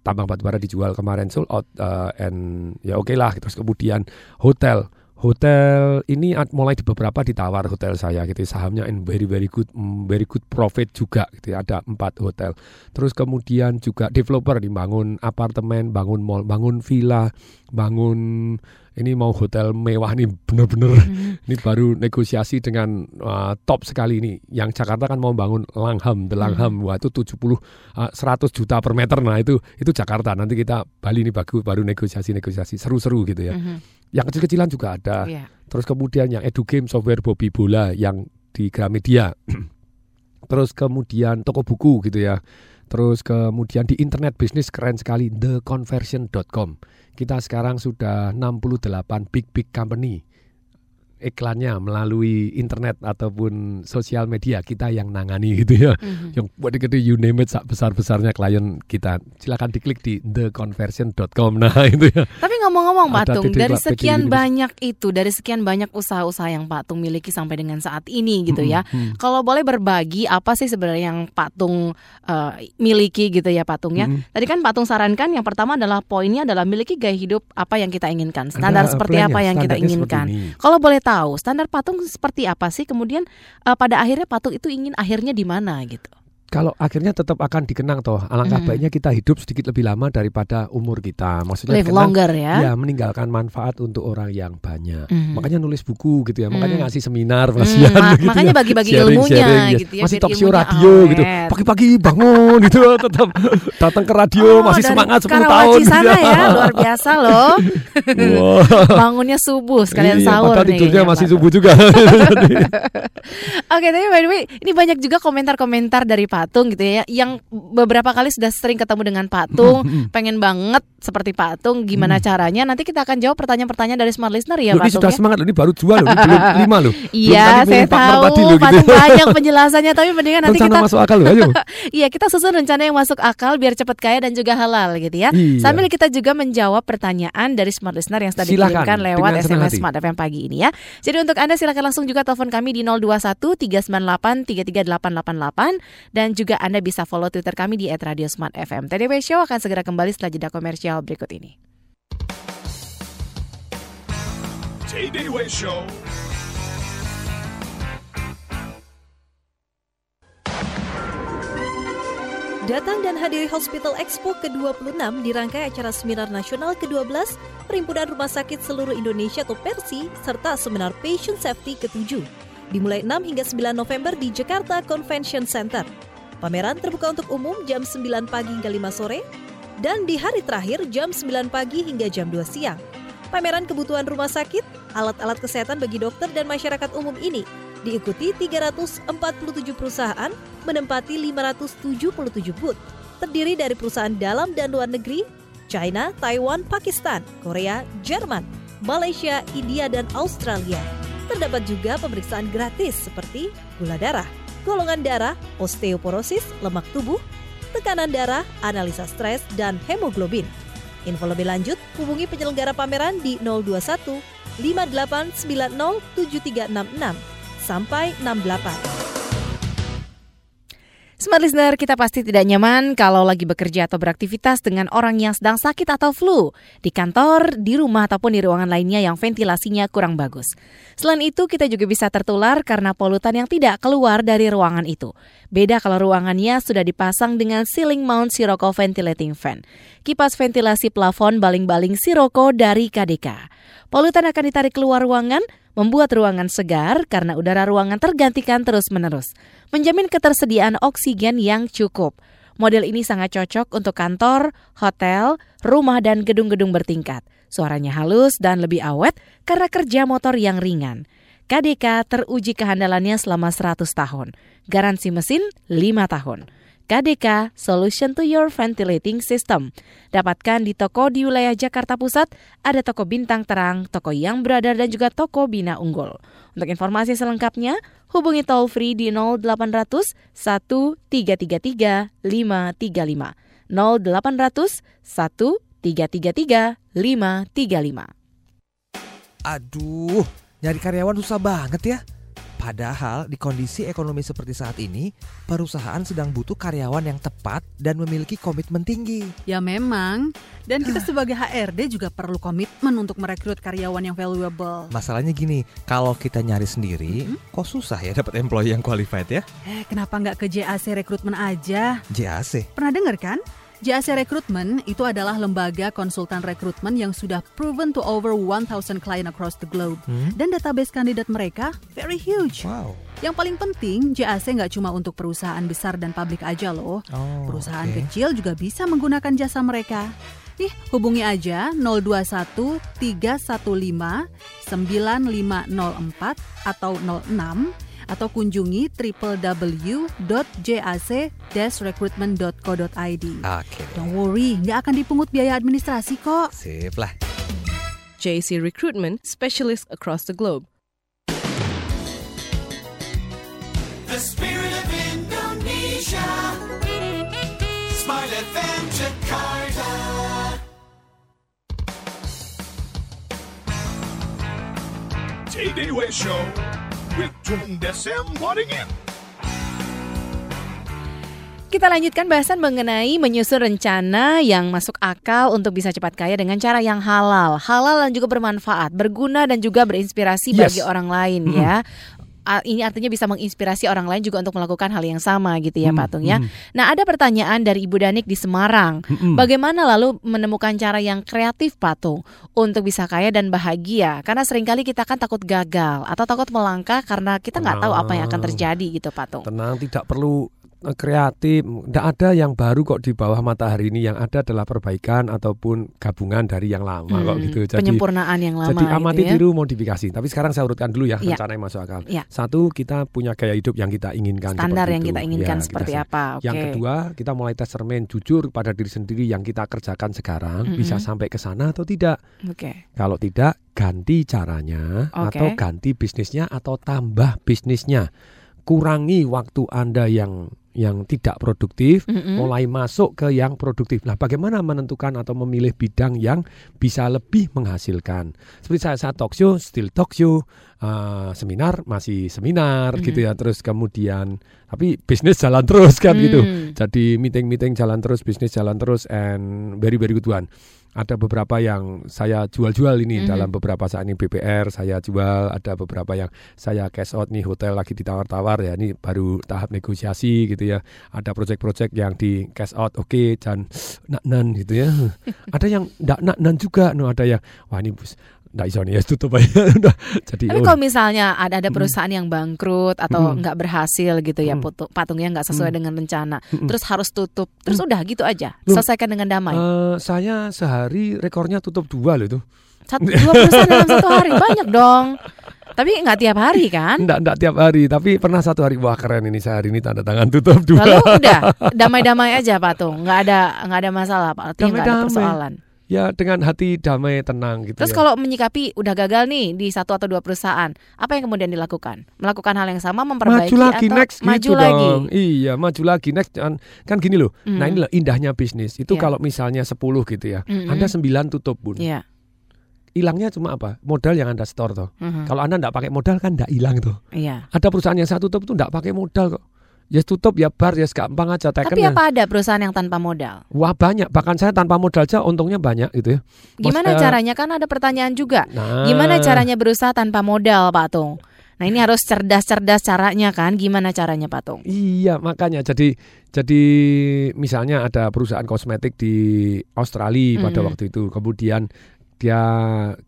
tambang batubara dijual kemarin sold out uh, and ya oke lah terus kemudian hotel hotel ini mulai di beberapa ditawar hotel saya gitu sahamnya in very very good mm, very good profit juga gitu ya. ada empat hotel terus kemudian juga developer dibangun apartemen bangun mall bangun villa bangun ini mau hotel mewah nih bener-bener Hmm. ini baru negosiasi dengan uh, top sekali ini. Yang Jakarta kan mau bangun Langham, The Langham. Wah, itu 70 uh, 100 juta per meter. Nah, itu itu Jakarta. Nanti kita Bali ini bagus baru negosiasi-negosiasi seru-seru gitu ya. Mhm. Yang kecil-kecilan juga ada. Iya. Terus kemudian yang Edu Game software Bobby Bola yang di Gramedia. Terus kemudian toko buku gitu ya. Terus kemudian di internet bisnis keren sekali theconversion.com. Kita sekarang sudah 68 big big company iklannya melalui internet ataupun sosial media kita yang nangani gitu ya. Mhm. Yang buat gede you name it besar-besarnya klien kita. Silakan diklik di theconversion.com. Nah, itu ya. Tapi ngomong-ngomong Pak Tung, dari sekian banyak itu, dari sekian banyak usaha-usaha yang Pak Tung miliki sampai dengan saat ini gitu ya. Mm-mm. Kalau boleh berbagi apa sih sebenarnya yang Pak Tung eh, miliki gitu ya Pak Tung ya. Mm-mm. Tadi kan Pak Tung sarankan yang pertama adalah poinnya adalah miliki gaya hidup apa yang kita inginkan, standar Anda seperti apa yang kita inginkan. Kalau boleh tahu, standar patung seperti apa sih? Kemudian eh, pada akhirnya patung itu ingin akhirnya di mana gitu? Kalau akhirnya tetap akan dikenang toh alangkah Mm. baiknya kita hidup sedikit lebih lama daripada umur kita maksudnya Live dikenang, longer ya. ya meninggalkan manfaat untuk orang yang banyak Mhm. makanya nulis buku gitu ya makanya Mm. ngasih seminar ma- gitu makanya ya. bagi-bagi Sharing, ilmunya sharing, yes. gitu ya, masih talk show radio gitu awet. pagi-pagi bangun gitu tetap datang ke radio Oh, masih semangat 10 Karawaci tahun gitu sana ya, luar biasa loh. Bangunnya subuh sekalian Iya, sahur nih tidurnya kayaknya, masih Pak. subuh juga Oke, tapi by the way, ini banyak juga komentar-komentar dari Patung gitu ya, yang beberapa kali sudah sering ketemu dengan Patung, pengen banget seperti Patung, gimana caranya? Nanti kita akan jawab pertanyaan-pertanyaan dari smart listener ya, Loh, ini sudah ya. semangat loh, ini baru dua loh, ini belum lima loh. Iya, saya tahu tadi loh, gitu. Banyak penjelasannya, tapi mendingan nanti Rencana kita masuk akal loh, ayo. Iya, kita susun rencana yang masuk akal biar cepat kaya dan juga halal gitu ya. Iya. Sambil kita juga menjawab pertanyaan dari smart listener yang sudah dikirimkan lewat SMS hati. Smart FM pagi ini ya. Jadi untuk Anda silakan langsung juga telepon kami di 021 398 33888 dan juga Anda bisa follow Twitter kami di @radiosmartfm. TDW Show akan segera kembali setelah jeda komersial berikut ini. Way Show. Datang dan hadiri Hospital Expo ke-26 di rangkai acara Seminar Nasional ke-12 Perhimpunan Rumah Sakit Seluruh Indonesia atau PERSI serta Seminar Patient Safety ke-7 dimulai 6 hingga 9 November di Jakarta Convention Center. Pameran terbuka untuk umum jam 9 pagi hingga 5 sore dan di hari terakhir jam 9 pagi hingga jam 2 siang. Pameran kebutuhan rumah sakit, alat-alat kesehatan bagi dokter dan masyarakat umum ini diikuti 347 perusahaan menempati 577 booth, terdiri dari perusahaan dalam dan luar negeri, China, Taiwan, Pakistan, Korea, Jerman, Malaysia, India, dan Australia. Terdapat juga pemeriksaan gratis seperti gula darah, golongan darah, osteoporosis, lemak tubuh, tekanan darah, analisa stres, dan hemoglobin. Info lebih lanjut hubungi penyelenggara pameran di 021 5890 7366 sampai 68. Smart listener, kita pasti tidak nyaman kalau lagi bekerja atau beraktivitas dengan orang yang sedang sakit atau flu. Di kantor, di rumah, ataupun di ruangan lainnya yang ventilasinya kurang bagus. Selain itu, kita juga bisa tertular karena polutan yang tidak keluar dari ruangan itu. Beda kalau ruangannya sudah dipasang dengan ceiling mount Sirocco ventilating fan. Kipas ventilasi plafon baling-baling Sirocco dari KDK. Polutan akan ditarik keluar ruangan, membuat ruangan segar karena udara ruangan tergantikan terus-menerus, menjamin ketersediaan oksigen yang cukup. Model ini sangat cocok untuk kantor, hotel, rumah, dan gedung-gedung bertingkat. Suaranya halus dan lebih awet karena kerja motor yang ringan. KDK teruji kehandalannya selama 100 tahun. Garansi mesin 5 tahun. KDK Solution to Your Ventilating System. Dapatkan di toko di wilayah Jakarta Pusat, ada toko Bintang Terang, toko Yang Brother dan juga toko Bina Unggul. Untuk informasi selengkapnya, hubungi toll free di 0800 1333 535. 0800 1333 535. Aduh, nyari karyawan susah banget ya. Padahal di kondisi ekonomi seperti saat ini, perusahaan sedang butuh karyawan yang tepat dan memiliki komitmen tinggi. Ya memang, dan kita sebagai HRD juga perlu komitmen untuk merekrut karyawan yang valuable. Masalahnya gini, kalau kita nyari sendiri, kok susah ya dapat employee yang qualified ya? Eh, kenapa nggak ke JAC Rekrutmen aja? JAC. Pernah dengar kan? JAC Recruitment itu adalah lembaga konsultan rekrutmen yang sudah proven to over 1,000 client across the globe. Hmm? Dan database kandidat mereka very huge. Wow. Yang paling penting, JAC nggak cuma untuk perusahaan besar dan publik aja loh. Oh, Perusahaan oke. kecil juga bisa menggunakan jasa mereka. Nih, hubungi aja 021 315 9504 atau 06 atau kunjungi www.jac-recruitment.co.id. Oke. Don't worry, nggak akan dipungut biaya administrasi kok. Sip lah. JC Recruitment, specialists across the globe. The spirit of Indonesia. Smart FM Jakarta. Way Show with Desem. Kita lanjutkan bahasan mengenai menyusun rencana yang masuk akal untuk bisa cepat kaya dengan cara yang halal. Halal dan juga bermanfaat, berguna dan juga berinspirasi Yes. bagi orang lain ya. Ini artinya bisa menginspirasi orang lain juga untuk melakukan hal yang sama gitu ya Hmm, Pak Tung ya. hmm. Nah ada pertanyaan dari Ibu Danik di Semarang. Mm-mm. Bagaimana lalu menemukan cara yang kreatif Pak Tung untuk bisa kaya dan bahagia? Karena sering kali kita kan takut gagal atau takut melangkah karena kita nggak tahu apa yang akan terjadi gitu Pak Tung. Tenang, tidak perlu kreatif. Tidak ada yang baru kok di bawah matahari ini. Yang ada adalah perbaikan ataupun gabungan dari yang lama kok Hmm, gitu. Jadi penyempurnaan yang lama Jadi amati gitu ya. tiru modifikasi. Tapi sekarang saya urutkan dulu ya Iya. rencana yang masuk akal. Iya. Satu kita punya gaya hidup yang kita inginkan. Standar yang itu. kita inginkan Ya, seperti kita- apa? Oke. Yang kedua kita mulai tes cermin jujur pada diri sendiri yang kita kerjakan sekarang Mm-mm. bisa sampai ke sana atau tidak. Oke. Kalau tidak ganti caranya Oke. atau ganti bisnisnya atau tambah bisnisnya. Kurangi waktu Anda yang yang tidak produktif Mm-mm. mulai masuk ke yang produktif. Nah, bagaimana menentukan atau memilih bidang yang bisa lebih menghasilkan? Seperti saya, saya talk show, still talk show, eh, seminar masih seminar Mhm. gitu ya. Terus kemudian, tapi bisnis jalan terus kan gitu. Hmm. Jadi meeting-meeting jalan terus, bisnis jalan terus, and very very good one. Ada beberapa yang saya jual-jual ini Mhm. dalam beberapa saat ini BPR saya jual, ada beberapa yang saya cash out nih hotel lagi ditawar-tawar ya ini baru tahap negosiasi gitu ya. Ada project-project yang di cash out oke dan nak-nan gitu ya. ada yang ndak nak-nan juga, no ada yang wah ini bus ndak iso nih ya tutup aja udah. Jadi Tapi oh, kalau misalnya ada ada perusahaan yang bangkrut atau nggak berhasil gitu ya, Mm. putu- patungnya nggak sesuai Mm. dengan rencana, Mm-mm. terus harus tutup, terus udah gitu aja, Loh. selesaikan dengan damai. eh, saya sehari rekornya tutup dua loh itu. Satu, dua perusahaan dalam satu hari banyak dong. Tapi nggak tiap hari kan? Enggak, enggak tiap hari, tapi pernah satu hari wah keren ini saya hari ini tanda tangan tutup dua. Lalu udah damai-damai aja patung, nggak ada nggak ada masalah pak, nggak ada persoalan. Ya dengan hati damai tenang gitu Terus ya. kalau menyikapi udah gagal nih di satu atau dua perusahaan, apa yang kemudian dilakukan? Melakukan hal yang sama, memperbaiki maju lagi atau next maju gitu lagi? dong. Iya, maju lagi next kan, kan gini loh. Mm. Nah, inilah indahnya bisnis. Itu Iya. kalau misalnya 10 gitu ya. Mm-mm. Anda 9 tutup pun. Iya. Hilangnya cuma apa? Modal yang Anda store toh. Mhm. Kalau Anda enggak pakai modal kan enggak hilang tuh. Iya. Ada perusahaan yang saya tutup itu enggak pakai modal kok. Ya tutup ya bar ya gampang aja Tapi tekennya. apa ada perusahaan yang tanpa modal? Wah banyak, bahkan saya tanpa modal aja untungnya banyak gitu ya. Gimana caranya? Kan ada pertanyaan juga. Nah. Gimana caranya berusaha tanpa modal, Pak Tung? Nah ini harus cerdas-cerdas caranya kan? Gimana caranya, Pak Tung? Iya makanya jadi jadi misalnya ada perusahaan kosmetik di Australia pada Mm. waktu itu kemudian dia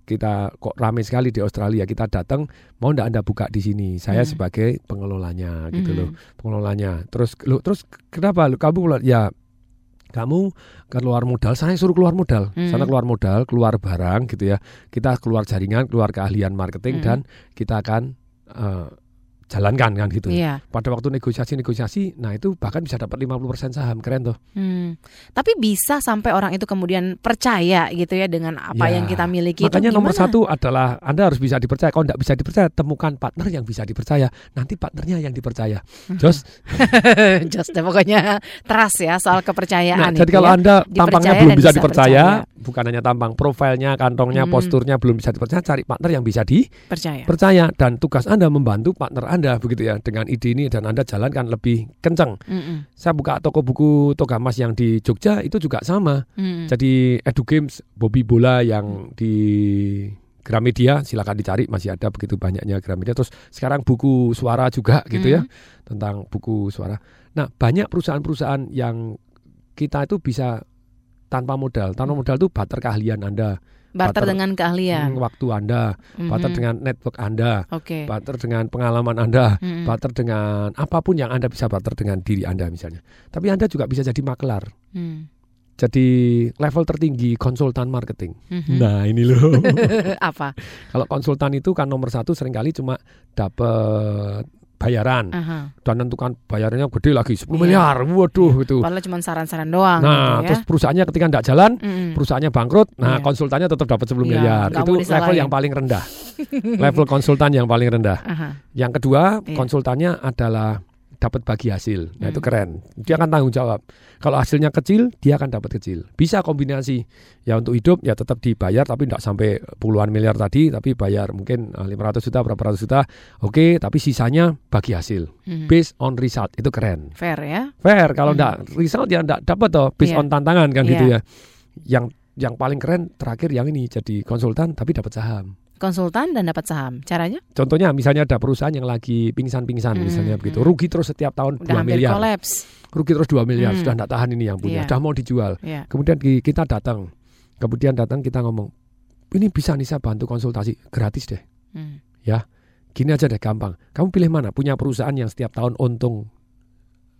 kita kok ramai sekali di Australia kita datang mau ndak anda buka di sini saya Mm. sebagai pengelolanya gitu Mm. loh pengelolanya terus lu terus kenapa lu kamu ya kamu keluar modal saya suruh keluar modal Mm. sana keluar modal keluar barang gitu ya kita keluar jaringan keluar keahlian marketing Mm. dan kita akan eh, jalankan kan gitu Iya. pada waktu negosiasi-negosiasi, nah itu bahkan bisa dapat 50% saham, keren tuh. Hmm. Tapi bisa sampai orang itu kemudian percaya gitu ya dengan apa Ya, yang kita miliki Makanya itu nomor gimana? satu adalah Anda harus bisa dipercaya. Kalau tidak bisa dipercaya, temukan partner yang bisa dipercaya. Nanti partnernya yang dipercaya. Jos, Just deh, pokoknya trust ya soal kepercayaan nah, jadi itu kalau ya. Anda tampangnya belum dan bisa dipercaya, percaya. bukan hanya tampang, profilnya, kantongnya, Hmm. posturnya belum bisa dipercaya, cari partner yang bisa dipercaya. percaya. Dan tugas Anda membantu partner Anda begitu ya dengan ide ini dan Anda jalankan lebih kencang. Mm-mm. Saya buka toko buku Togamas yang di Jogja itu juga sama. Mm. Jadi Edu Games, Bobby Bola yang di Gramedia silakan dicari masih ada begitu banyaknya Gramedia. Terus sekarang buku suara juga gitu ya Mm. tentang buku suara. Nah banyak perusahaan-perusahaan yang kita itu bisa tanpa modal. Tanpa modal itu barter keahlian Anda, Barter Barter- dengan keahlian. mm, waktu Anda, barter Mhm. dengan network Anda, Oke. barter dengan pengalaman Anda, Mm-mm. barter dengan apa pun yang Anda bisa barter dengan diri Anda misalnya. Tapi Anda juga bisa jadi makelar. Hmm. Jadi level tertinggi konsultan marketing. Mhm. Nah ini loh. Apa? Kalau konsultan itu kan nomor satu sering kali cuma dapat bayaran Aha. dan tentukan bayarannya gede lagi 10 Iya. miliar. Waduh itu. Padahal cuma saran-saran doang Nah, gitu ya. terus perusahaannya ketika tidak jalan, Mm-mm. perusahaannya bangkrut, nah Iya. konsultannya tetap dapat 10 Iya, miliar. Itu level yang paling rendah. level konsultan yang paling rendah. Aha. Yang kedua, Iya. konsultannya adalah dapat bagi hasil. Nah, itu Hmm. keren. Dia akan tanggung jawab. Kalau hasilnya kecil, dia akan dapat kecil. Bisa kombinasi. Ya untuk hidup ya tetap dibayar tapi tidak sampai puluhan miliar tadi, tapi bayar mungkin eh, 500 juta berapa ratus juta. Oke, tapi sisanya bagi hasil. Mhm. Based on result. Itu keren. Fair ya. Fair kalau Hmm. enggak result ya enggak dapat toh based Iya. on tantangan kan gitu Iya. ya. Yang yang paling keren terakhir yang ini jadi konsultan tapi dapat saham. Konsultan dan dapat saham. Caranya Contohnya misalnya ada perusahaan yang lagi pingsan-pingsan Hmm, misalnya begitu. hmm. Rugi terus setiap tahun udah 2 hampir miliar. kolaps. Rugi terus 2 miliar, Hmm. sudah tidak tahan ini yang punya, sudah mau dijual. Ya. Kemudian ki- kita datang. Kemudian datang kita ngomong, "Ini bisa nih saya bantu konsultasi gratis deh." Hmm. Ya. Gini aja deh gampang. Kamu pilih mana? Punya perusahaan yang setiap tahun untung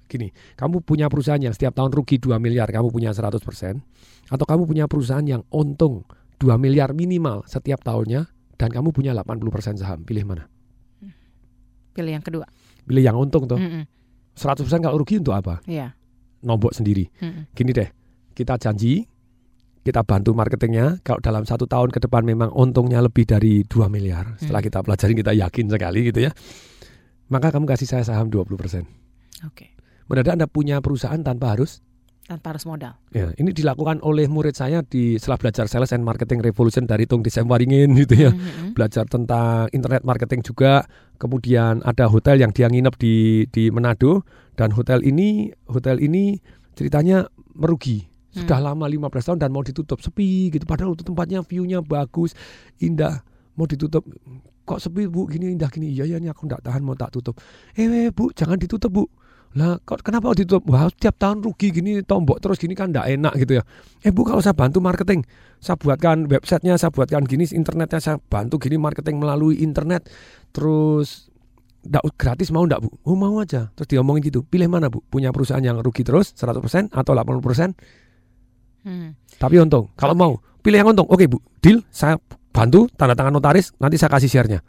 Gini, kamu punya perusahaan yang setiap tahun rugi 2 miliar, kamu punya 100%, atau kamu punya perusahaan yang untung 2 miliar minimal setiap tahunnya dan kamu punya 80% saham, pilih mana? Pilih yang kedua. Pilih yang untung tuh. Mm-mm. 100% kalau rugi untuk apa? Iya. Nombok sendiri. Mm-mm. Gini deh, kita janji, kita bantu marketingnya. Kalau dalam satu tahun ke depan memang untungnya lebih dari 2 miliar. Setelah Hmm. kita pelajari kita yakin sekali gitu ya. Maka kamu kasih saya saham 20%. Oke. Mendadak Anda punya perusahaan tanpa harus Tanpa harus modal. Ya, ini dilakukan oleh murid saya di setelah belajar Sales and Marketing Revolution dari Tung Desem Waringin gitu ya. Mhm. Belajar tentang internet marketing juga. Kemudian ada hotel yang dia nginep di di Manado dan hotel ini hotel ini ceritanya merugi. Sudah Hmm. lama 15 tahun dan mau ditutup sepi gitu padahal itu tempatnya view-nya bagus, indah. Mau ditutup kok sepi Bu gini indah gini. Iya ya ini aku nggak tahan mau tak tutup. Eh eh, Bu, jangan ditutup Bu. Lah kok kenapa ditutup? Wah setiap tahun rugi gini tombok terus gini kan ndak enak gitu ya. Eh bu kalau saya bantu marketing, saya buatkan websitenya, saya buatkan gini internetnya, saya bantu gini marketing melalui internet, terus ndak gratis mau ndak bu? Oh mau aja. Terus diomongin gitu, pilih mana bu? Punya perusahaan yang rugi terus 100% atau 80% Hmm. tapi untung. Kalau mau pilih yang untung, oke bu, deal. Saya bantu tanda tangan notaris, nanti saya kasih share-nya.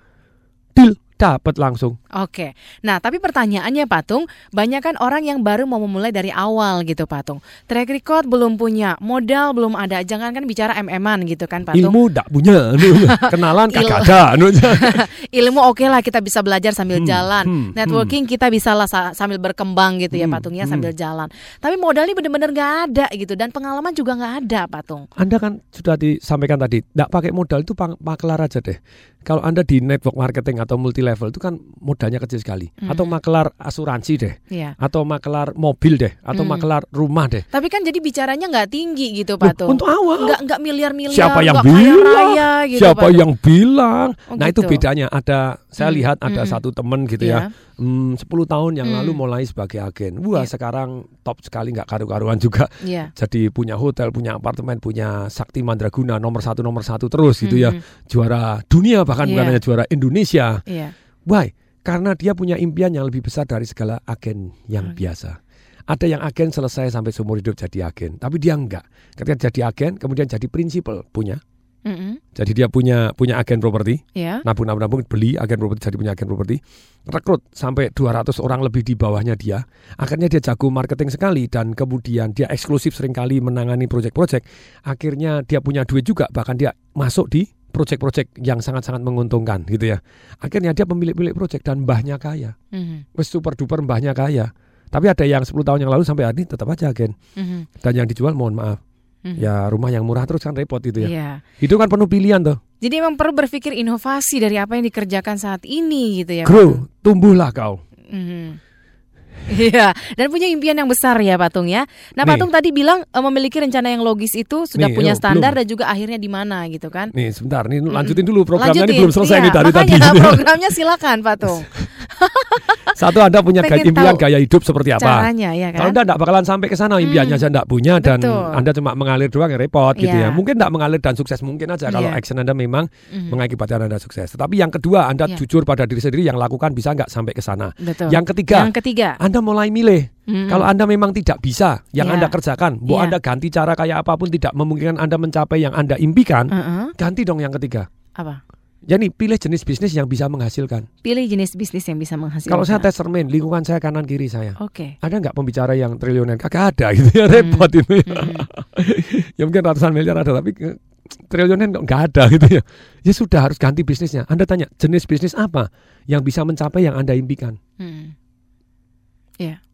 Deal, dapat langsung. Oke. Nah, tapi pertanyaannya Patung, banyak kan orang yang baru mau memulai dari awal gitu Patung. Track record belum punya, modal belum ada. Jangan kan bicara MM-an gitu kan Patung. Ilmu ndak punya, kenalan kagak ada. Ilmu oke lah kita bisa belajar sambil Hmm, jalan. hmm, Networking kita bisa lah sa- sambil berkembang gitu ya Hmm, Patung ya hmm. sambil jalan. Tapi modalnya bener-bener nggak ada gitu dan pengalaman juga nggak ada Patung. Anda kan sudah disampaikan tadi, tidak pakai modal itu maklar aja deh. Kalau Anda di network marketing atau multi level itu kan modalnya kecil sekali. Hmm. Atau maklar asuransi deh, Iya. atau maklar mobil deh, atau Hmm. maklar rumah deh. Tapi kan jadi bicaranya nggak tinggi gitu Loh, Patung. untuk awal. Nggak nggak miliar-miliar. Siapa yang bilang? raya gitu Siapa yang bilang? Oh, nah itu gitu. bedanya. Ada saya Hmm, lihat ada hmm. satu temen gitu Iya. ya. Hmm, 10 tahun yang Hmm. lalu mulai sebagai agen. Wah Iya. sekarang top sekali nggak karu-karuan juga. Iya. Jadi punya hotel, punya apartemen, punya Sakti Mandraguna nomor satu nomor satu terus gitu ya. Mhm. Juara dunia bahkan bukan Iya. hanya juara Indonesia. Iya. Why? Karena dia punya impian yang lebih besar dari segala agen yang biasa. Ada yang agen selesai sampai seumur hidup jadi agen, tapi dia enggak. Ketika jadi agen, kemudian jadi prinsipal punya. Jadi dia punya punya agen properti, Iya. nabung nabung nabung beli agen properti jadi punya agen properti, rekrut sampai 200 orang lebih di bawahnya dia. Akhirnya dia jago marketing sekali dan kemudian dia eksklusif sering kali menangani proyek-proyek. Akhirnya dia punya duit juga bahkan dia masuk di proyek-proyek yang sangat-sangat menguntungkan gitu ya. Akhirnya dia pemilik-pemilik proyek dan mbahnya kaya. Mhm. Wes super duper mbahnya kaya. Tapi ada yang 10 tahun yang lalu sampai hari ini tetap aja agen. Mhm. Dan yang dijual mohon maaf. Mhm. Ya rumah yang murah terus kan repot itu ya. Iya. Itu kan penuh pilihan tuh. Jadi emang perlu berpikir inovasi dari apa yang dikerjakan saat ini gitu ya. Grow, tumbuhlah kau. Mhm. Iya, dan punya impian yang besar ya Patung ya. Nah Nih. Patung tadi bilang eh, memiliki rencana yang logis itu sudah Nih, punya standar belum. dan juga akhirnya di mana gitu kan. Nih sebentar, nih Mm-mm. lanjutin dulu programnya Lanjutin, ini belum selesai iya, nih tadi. makanya programnya silakan Patung. Satu Anda punya gaya impian gaya hidup seperti apa? Caranya ya kan. Kalau Anda tidak bakalan sampai ke sana impiannya saya tidak punya dan betul. Anda cuma mengalir doang ya repot gitu Iya. ya. Mungkin tidak mengalir dan sukses mungkin aja kalau Iya. action Anda memang Mhm. mengakibatkan Anda sukses. Tetapi yang kedua Anda Iya. jujur pada diri sendiri yang lakukan bisa nggak sampai ke sana. Betul. Yang ketiga, Yang ketiga. Anda mulai milih. Mhm. Kalau Anda memang tidak bisa yang Iya. Anda kerjakan, mau Iya. Anda ganti cara kayak apa pun tidak memungkinkan Anda mencapai yang Anda impikan, Heeh. ganti dong yang ketiga. Apa? Jadi pilih jenis bisnis yang bisa menghasilkan. Pilih jenis bisnis yang bisa menghasilkan. Kalau saya tes cermin, lingkungan saya kanan kiri saya. Oke. Ada nggak pembicara yang triliuner? Kagak ada gitu ya, repot itu ya. ya mungkin ratusan miliar ada, tapi triliuner kok nggak ada gitu ya. Ya sudah harus ganti bisnisnya. Anda tanya jenis bisnis apa yang bisa mencapai yang Anda impikan? Hmm. Iya.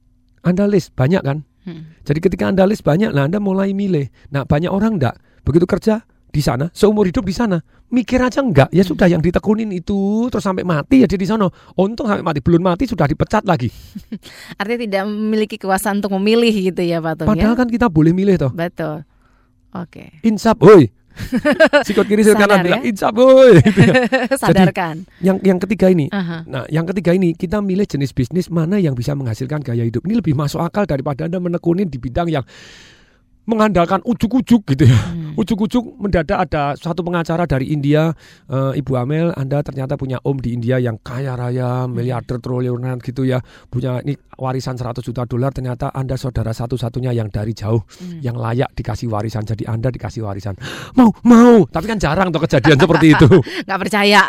Anda list banyak kan? Hmm. Jadi ketika Anda list banyak, nah Anda mulai milih. Nah banyak orang enggak begitu kerja di sana, seumur hidup di sana, mikir aja enggak. Ya sudah yang ditekunin itu terus sampai mati ya di sana. Untung sampai mati, belum mati sudah dipecat lagi. Artinya tidak memiliki kekuasaan untuk memilih gitu ya Patung Padahal ya. kan kita boleh milih toh. Betul. Oke. Insap, woi, sikut kiri sikut kanan ya? insaf boy gitu ya. Sadarkan. Jadi, yang yang ketiga ini Aha. Nah, yang ketiga ini kita milih jenis bisnis mana yang bisa menghasilkan gaya hidup. Ini lebih masuk akal daripada Anda menekuni di bidang yang mengandalkan ujuk-ujuk gitu ya. Hmm. Ujuk-ujuk mendadak ada satu pengacara dari India, eh, Ibu Amel, Anda ternyata punya om di India yang kaya raya, miliarder triliunan gitu ya. Punya ini warisan 100 juta dolar, ternyata Anda saudara satu-satunya yang dari jauh Hmm. yang layak dikasih warisan. Jadi Anda dikasih warisan. Mau, mau. Tapi kan jarang tuh kejadian seperti itu. Nggak percaya.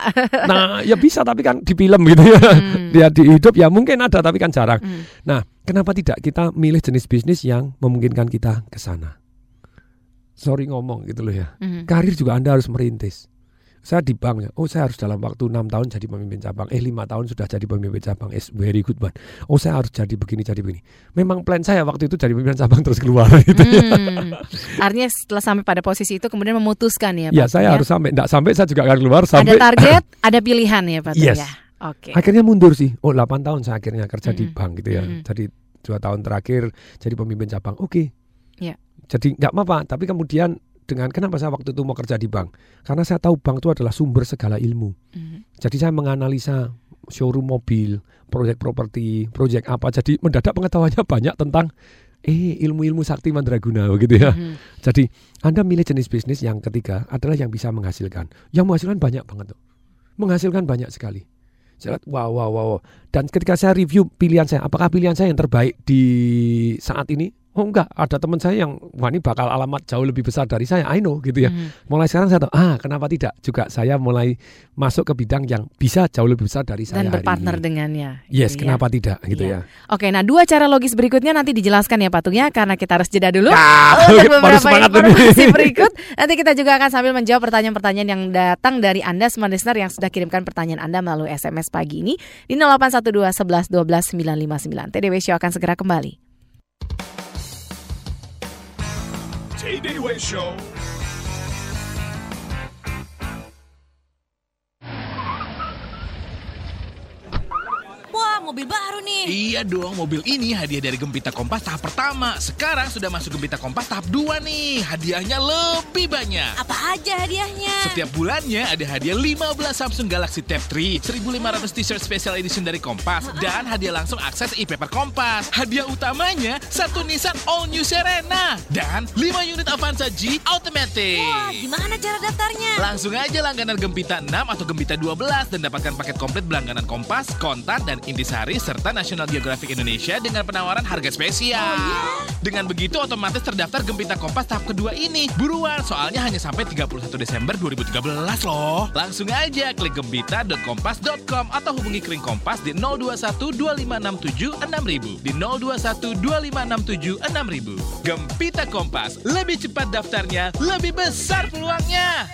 Nah, ya bisa tapi kan di film gitu ya. Dia di hidup ya mungkin ada tapi kan jarang. Hmm. Nah, kenapa tidak kita milih jenis bisnis yang memungkinkan kita ke sana? Sorry ngomong gitu loh ya. Mhm. Karir juga Anda harus merintis. Saya di bank ya. Oh, saya harus dalam waktu enam tahun jadi pemimpin cabang. Eh, lima tahun sudah jadi pemimpin cabang. It's very good one. Oh, saya harus jadi begini, jadi begini. Memang plan saya waktu itu jadi pemimpin cabang terus keluar gitu ya. Hmm. Artinya setelah sampai pada posisi itu kemudian memutuskan ya Ya, Pak saya Tun, harus sampai. Enggak sampai saya juga akan keluar Ada sampai target, ada pilihan ya Pak Tun, Yes. ya. Oke. Akhirnya mundur sih. Oh, 8 tahun saya akhirnya kerja di Mm-mm. bank gitu ya. Mm-mm. Jadi dua tahun terakhir jadi pemimpin cabang. Oke. Ya. Jadi nggak apa-apa. Tapi kemudian dengan kenapa saya waktu itu mau kerja di bank? Karena saya tahu bank itu adalah sumber segala ilmu. Mhm. Jadi saya menganalisa showroom mobil, proyek properti, proyek apa. Jadi mendadak pengetahuannya banyak tentang eh ilmu-ilmu sakti mandraguna begitu ya. Mhm. Jadi Anda milih jenis bisnis yang ketiga adalah yang bisa menghasilkan. Yang menghasilkan banyak banget tuh. Menghasilkan banyak sekali. Saya lihat, wow, wow, wow. Dan ketika saya review pilihan saya, apakah pilihan saya yang terbaik di saat ini? Oh enggak, ada teman saya yang wah ini bakal alamat jauh lebih besar dari saya. I know gitu ya. Mhm. Mulai sekarang saya tahu, ah kenapa tidak? Juga saya mulai masuk ke bidang yang bisa jauh lebih besar dari saya Dan hari berpartner ini. dengannya. Yes, gitu ya. kenapa tidak gitu Iya. ya. Oke, nah dua cara logis berikutnya nanti dijelaskan ya Patung ya karena kita harus jeda dulu. Ah, Untuk baru beberapa semangat ini. informasi berikut. Nanti kita juga akan sambil menjawab pertanyaan-pertanyaan yang datang dari Anda smart listener yang sudah kirimkan pertanyaan Anda melalui SMS pagi ini di 0812 11 12 959. TDW Show akan segera kembali. Tay-Day Way Show. Mobil baru nih. Iya dong, mobil ini hadiah dari Gempita Kompas tahap pertama. Sekarang sudah masuk Gempita Kompas tahap 2 nih. Hadiahnya lebih banyak. Apa aja hadiahnya? Setiap bulannya ada hadiah 15 Samsung Galaxy Tab 3, 1500 t-shirt special edition dari Kompas, dan hadiah langsung akses e-paper Kompas. Hadiah utamanya satu Nissan All New Serena dan 5 unit Avanza G Automatic. Wah, gimana cara daftarnya? Langsung aja langganan Gempita 6 atau Gempita 12 dan dapatkan paket komplit berlangganan Kompas, Kontan, dan Intisari serta National Geographic Indonesia dengan penawaran harga spesial. Dengan begitu otomatis terdaftar Gempita Kompas tahap kedua ini. Buruan, soalnya hanya sampai 31 Desember 2013 loh. Langsung aja klik gembita.kompas.com atau hubungi Kering Kompas di 021 2567 6000 di 021 2567 6000. Gempita Kompas, lebih cepat daftarnya, lebih besar peluangnya.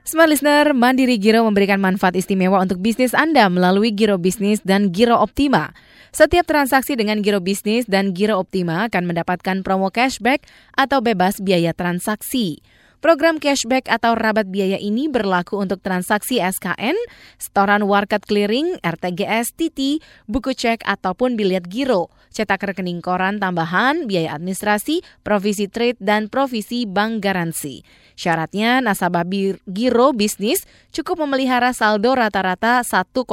Smart Listener, Mandiri Giro memberikan manfaat istimewa untuk bisnis Anda melalui Giro Bisnis dan Giro Optima. Setiap transaksi dengan Giro Bisnis dan Giro Optima akan mendapatkan promo cashback atau bebas biaya transaksi. Program cashback atau rabat biaya ini berlaku untuk transaksi SKN, setoran warkat clearing, RTGS, TT, buku cek ataupun biliet giro, cetak rekening koran tambahan, biaya administrasi, provisi trade, dan provisi bank garansi. Syaratnya nasabah giro bisnis cukup memelihara saldo rata-rata 1,5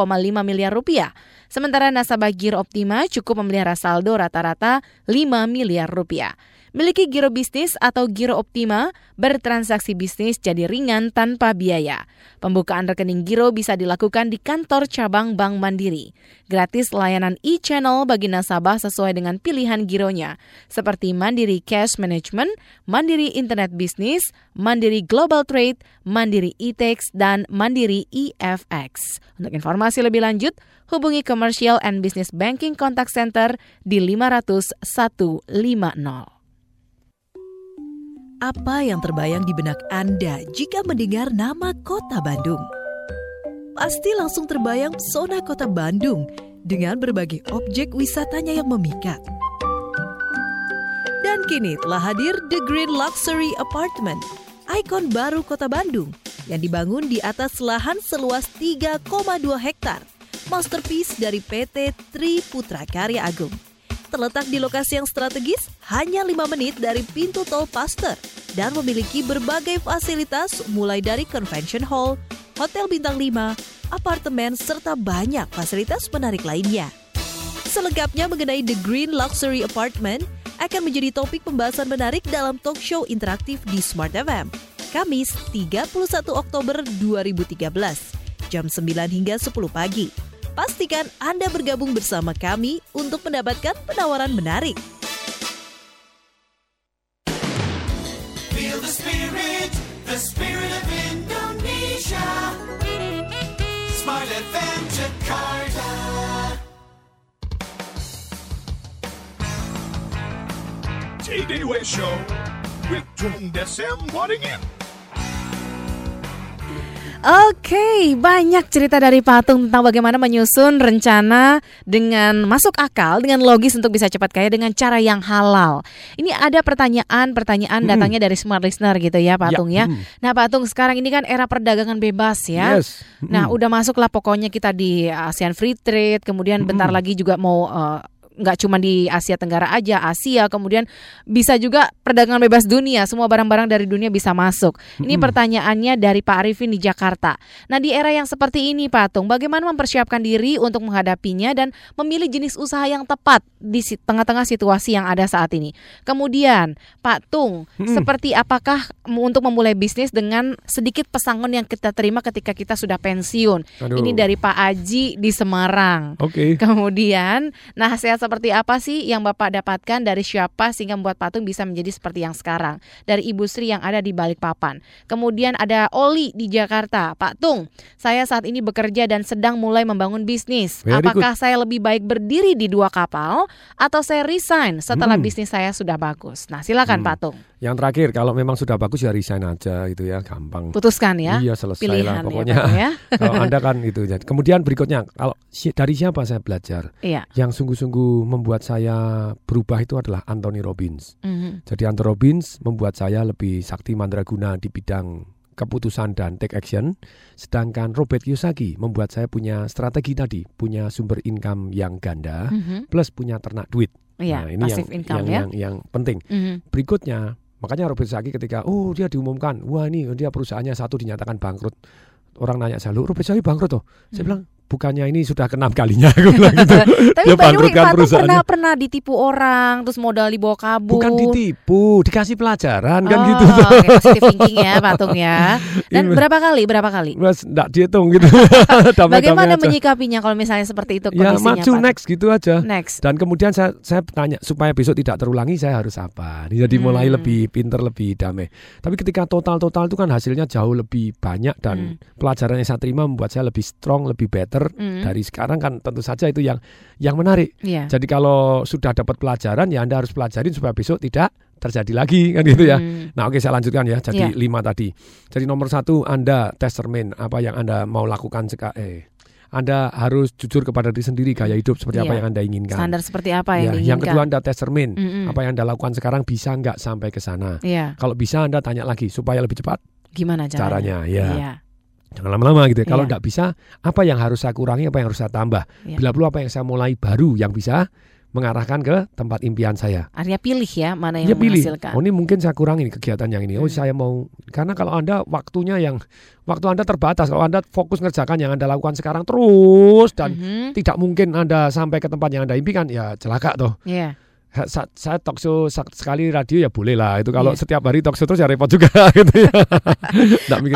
miliar rupiah. Sementara nasabah Giro Optima cukup memelihara saldo rata-rata 5 miliar rupiah. Miliki Giro Bisnis atau Giro Optima, bertransaksi bisnis jadi ringan tanpa biaya. Pembukaan rekening Giro bisa dilakukan di kantor cabang Bank Mandiri. Gratis layanan e-channel bagi nasabah sesuai dengan pilihan gironya, seperti Mandiri Cash Management, Mandiri Internet Business, Mandiri Global Trade, Mandiri e-Tax, dan Mandiri EFX. Untuk informasi lebih lanjut, hubungi Commercial and Business Banking Contact Center di 500 150. Apa yang terbayang di benak Anda jika mendengar nama Kota Bandung? Pasti langsung terbayang pesona Kota Bandung dengan berbagai objek wisatanya yang memikat. Dan kini telah hadir The Green Luxury Apartment, ikon baru Kota Bandung yang dibangun di atas lahan seluas 3,2 hektar. Masterpiece dari PT Tri Putra Karya Agung terletak di lokasi yang strategis hanya 5 menit dari pintu tol Paster dan memiliki berbagai fasilitas mulai dari convention hall, hotel bintang 5, apartemen, serta banyak fasilitas menarik lainnya. Selengkapnya mengenai The Green Luxury Apartment akan menjadi topik pembahasan menarik dalam talk show interaktif di Smart FM. Kamis 31 Oktober 2013, jam 9 hingga 10 pagi. Pastikan Anda bergabung bersama kami untuk mendapatkan penawaran menarik. Feel the spirit, the spirit of Indonesia. Smart FM Jakarta. TDW Show with Tung Desem Waddingin. Oke, banyak cerita dari Patung tentang bagaimana menyusun rencana dengan masuk akal, dengan logis untuk bisa cepat kaya dengan cara yang halal. Ini ada pertanyaan-pertanyaan Hmm. datangnya dari smart listener gitu ya, Patung ya. hmm. Nah, Patung sekarang ini kan era perdagangan bebas ya. Yes. Hmm. Nah, udah masuklah pokoknya kita di ASEAN Free Trade, kemudian bentar Hmm. lagi juga mau eh, nggak cuma di Asia Tenggara aja, Asia, kemudian bisa juga perdagangan bebas dunia, semua barang-barang dari dunia bisa masuk. Ini Mm-mm. pertanyaannya dari Pak Arifin di Jakarta. Nah, di era yang seperti ini, Pak Tung, bagaimana mempersiapkan diri untuk menghadapinya dan memilih jenis usaha yang tepat di tengah-tengah situasi yang ada saat ini? Kemudian, Pak Tung, Mm. seperti apakah untuk memulai bisnis dengan sedikit pesangon yang kita terima ketika kita sudah pensiun? Aduh. Ini dari Pak Aji di Semarang. Oke. Kemudian, nasihat seperti apa sih yang Bapak dapatkan dari siapa sehingga membuat patung bisa menjadi seperti yang sekarang? Dari Ibu Sri yang ada di Balikpapan. Kemudian ada Oli di Jakarta. Pak Tung, saya saat ini bekerja dan sedang mulai membangun bisnis. Very Apakah saya lebih baik berdiri di dua kapal atau saya resign setelah Hmm. bisnis saya sudah bagus? Nah, silakan Hmm. Pak Tung. Yang terakhir kalau memang sudah bagus ya resign aja itu ya gampang. Putuskan ya. Iya selesai Pilihan ya, lah pokoknya. Pak Tung ya. kalau anda kan itu. Kemudian berikutnya kalau dari siapa saya belajar? Iya. Yang sungguh-sungguh membuat saya berubah itu adalah Anthony Robbins. Mhm. Jadi Anthony Robbins membuat saya lebih sakti mandraguna di bidang keputusan dan take action. Sedangkan Robert Kiyosaki membuat saya punya strategi tadi, punya sumber income yang ganda, Mhm. plus punya ternak duit. Iya, Nah, ini yang, income yang, ya. yang, yang penting. Mhm. Berikutnya, makanya Robert Kiyosaki ketika, oh dia diumumkan, wah ini dia perusahaannya satu dinyatakan bangkrut. Orang nanya saya, Robert Kiyosaki bangkrut tuh? Saya bilang, bukannya ini sudah keenam kalinya. Aku bilang gitu. Hmm. Tapi dia bangkrutkan perusahaannya. pernah pernah ditipu orang, terus modal dibawa kabur. Bukan ditipu, dikasih pelajaran kan oh, gitu. oke, positive thinking ya, Pak Tung ya. Dan Iya. berapa kali? Berapa kali? Mas enggak dihitung gitu. Bagaimana menyikapinya kalau misalnya seperti itu Ya kondisinya, maju Pak? next gitu aja. Next. Dan kemudian saya saya tanya supaya besok tidak terulangi saya harus apa. Jadi mulai Hmm. lebih pinter, lebih damai. Tapi ketika total-total itu kan hasilnya jauh lebih banyak dan pelajaran yang saya terima membuat saya lebih strong, lebih better Hmm. dari sekarang kan tentu saja itu yang yang menarik. Iya. Jadi kalau sudah dapat pelajaran ya Anda harus pelajarin supaya besok tidak terjadi lagi kan gitu ya. Hmm. Nah oke saya lanjutkan ya. Jadi Iya. lima tadi. Jadi nomor satu Anda test cermin apa yang Anda mau lakukan seka eh anda harus jujur kepada diri sendiri gaya hidup seperti apa Iya. yang Anda inginkan. Standar seperti apa yang Ya, diinginkan? yang kedua Anda tes cermin. Mm-mm. Apa yang Anda lakukan sekarang bisa nggak sampai ke sana? Iya. Kalau bisa Anda tanya lagi supaya lebih cepat Gimana caranya? caranya. Ya. Iya. Jangan lama-lama gitu. ya. Kalau Iya. nggak bisa, apa yang harus saya kurangi, apa yang harus saya tambah? Iya. Bila perlu apa yang saya mulai baru yang bisa mengarahkan ke tempat impian saya. Artinya pilih ya mana yang Ya pilih. menghasilkan. Oh ini mungkin saya kurangi kegiatan yang ini. Oh Hmm. saya mau karena kalau anda waktunya yang waktu anda terbatas. Kalau anda fokus ngerjakan yang anda lakukan sekarang terus dan Mhm. tidak mungkin anda sampai ke tempat yang anda impikan ya celaka toh. Iya. Sa- saya talk show sekali radio ya boleh lah itu kalau Iya. setiap hari talk show terus ya repot juga gitu ya.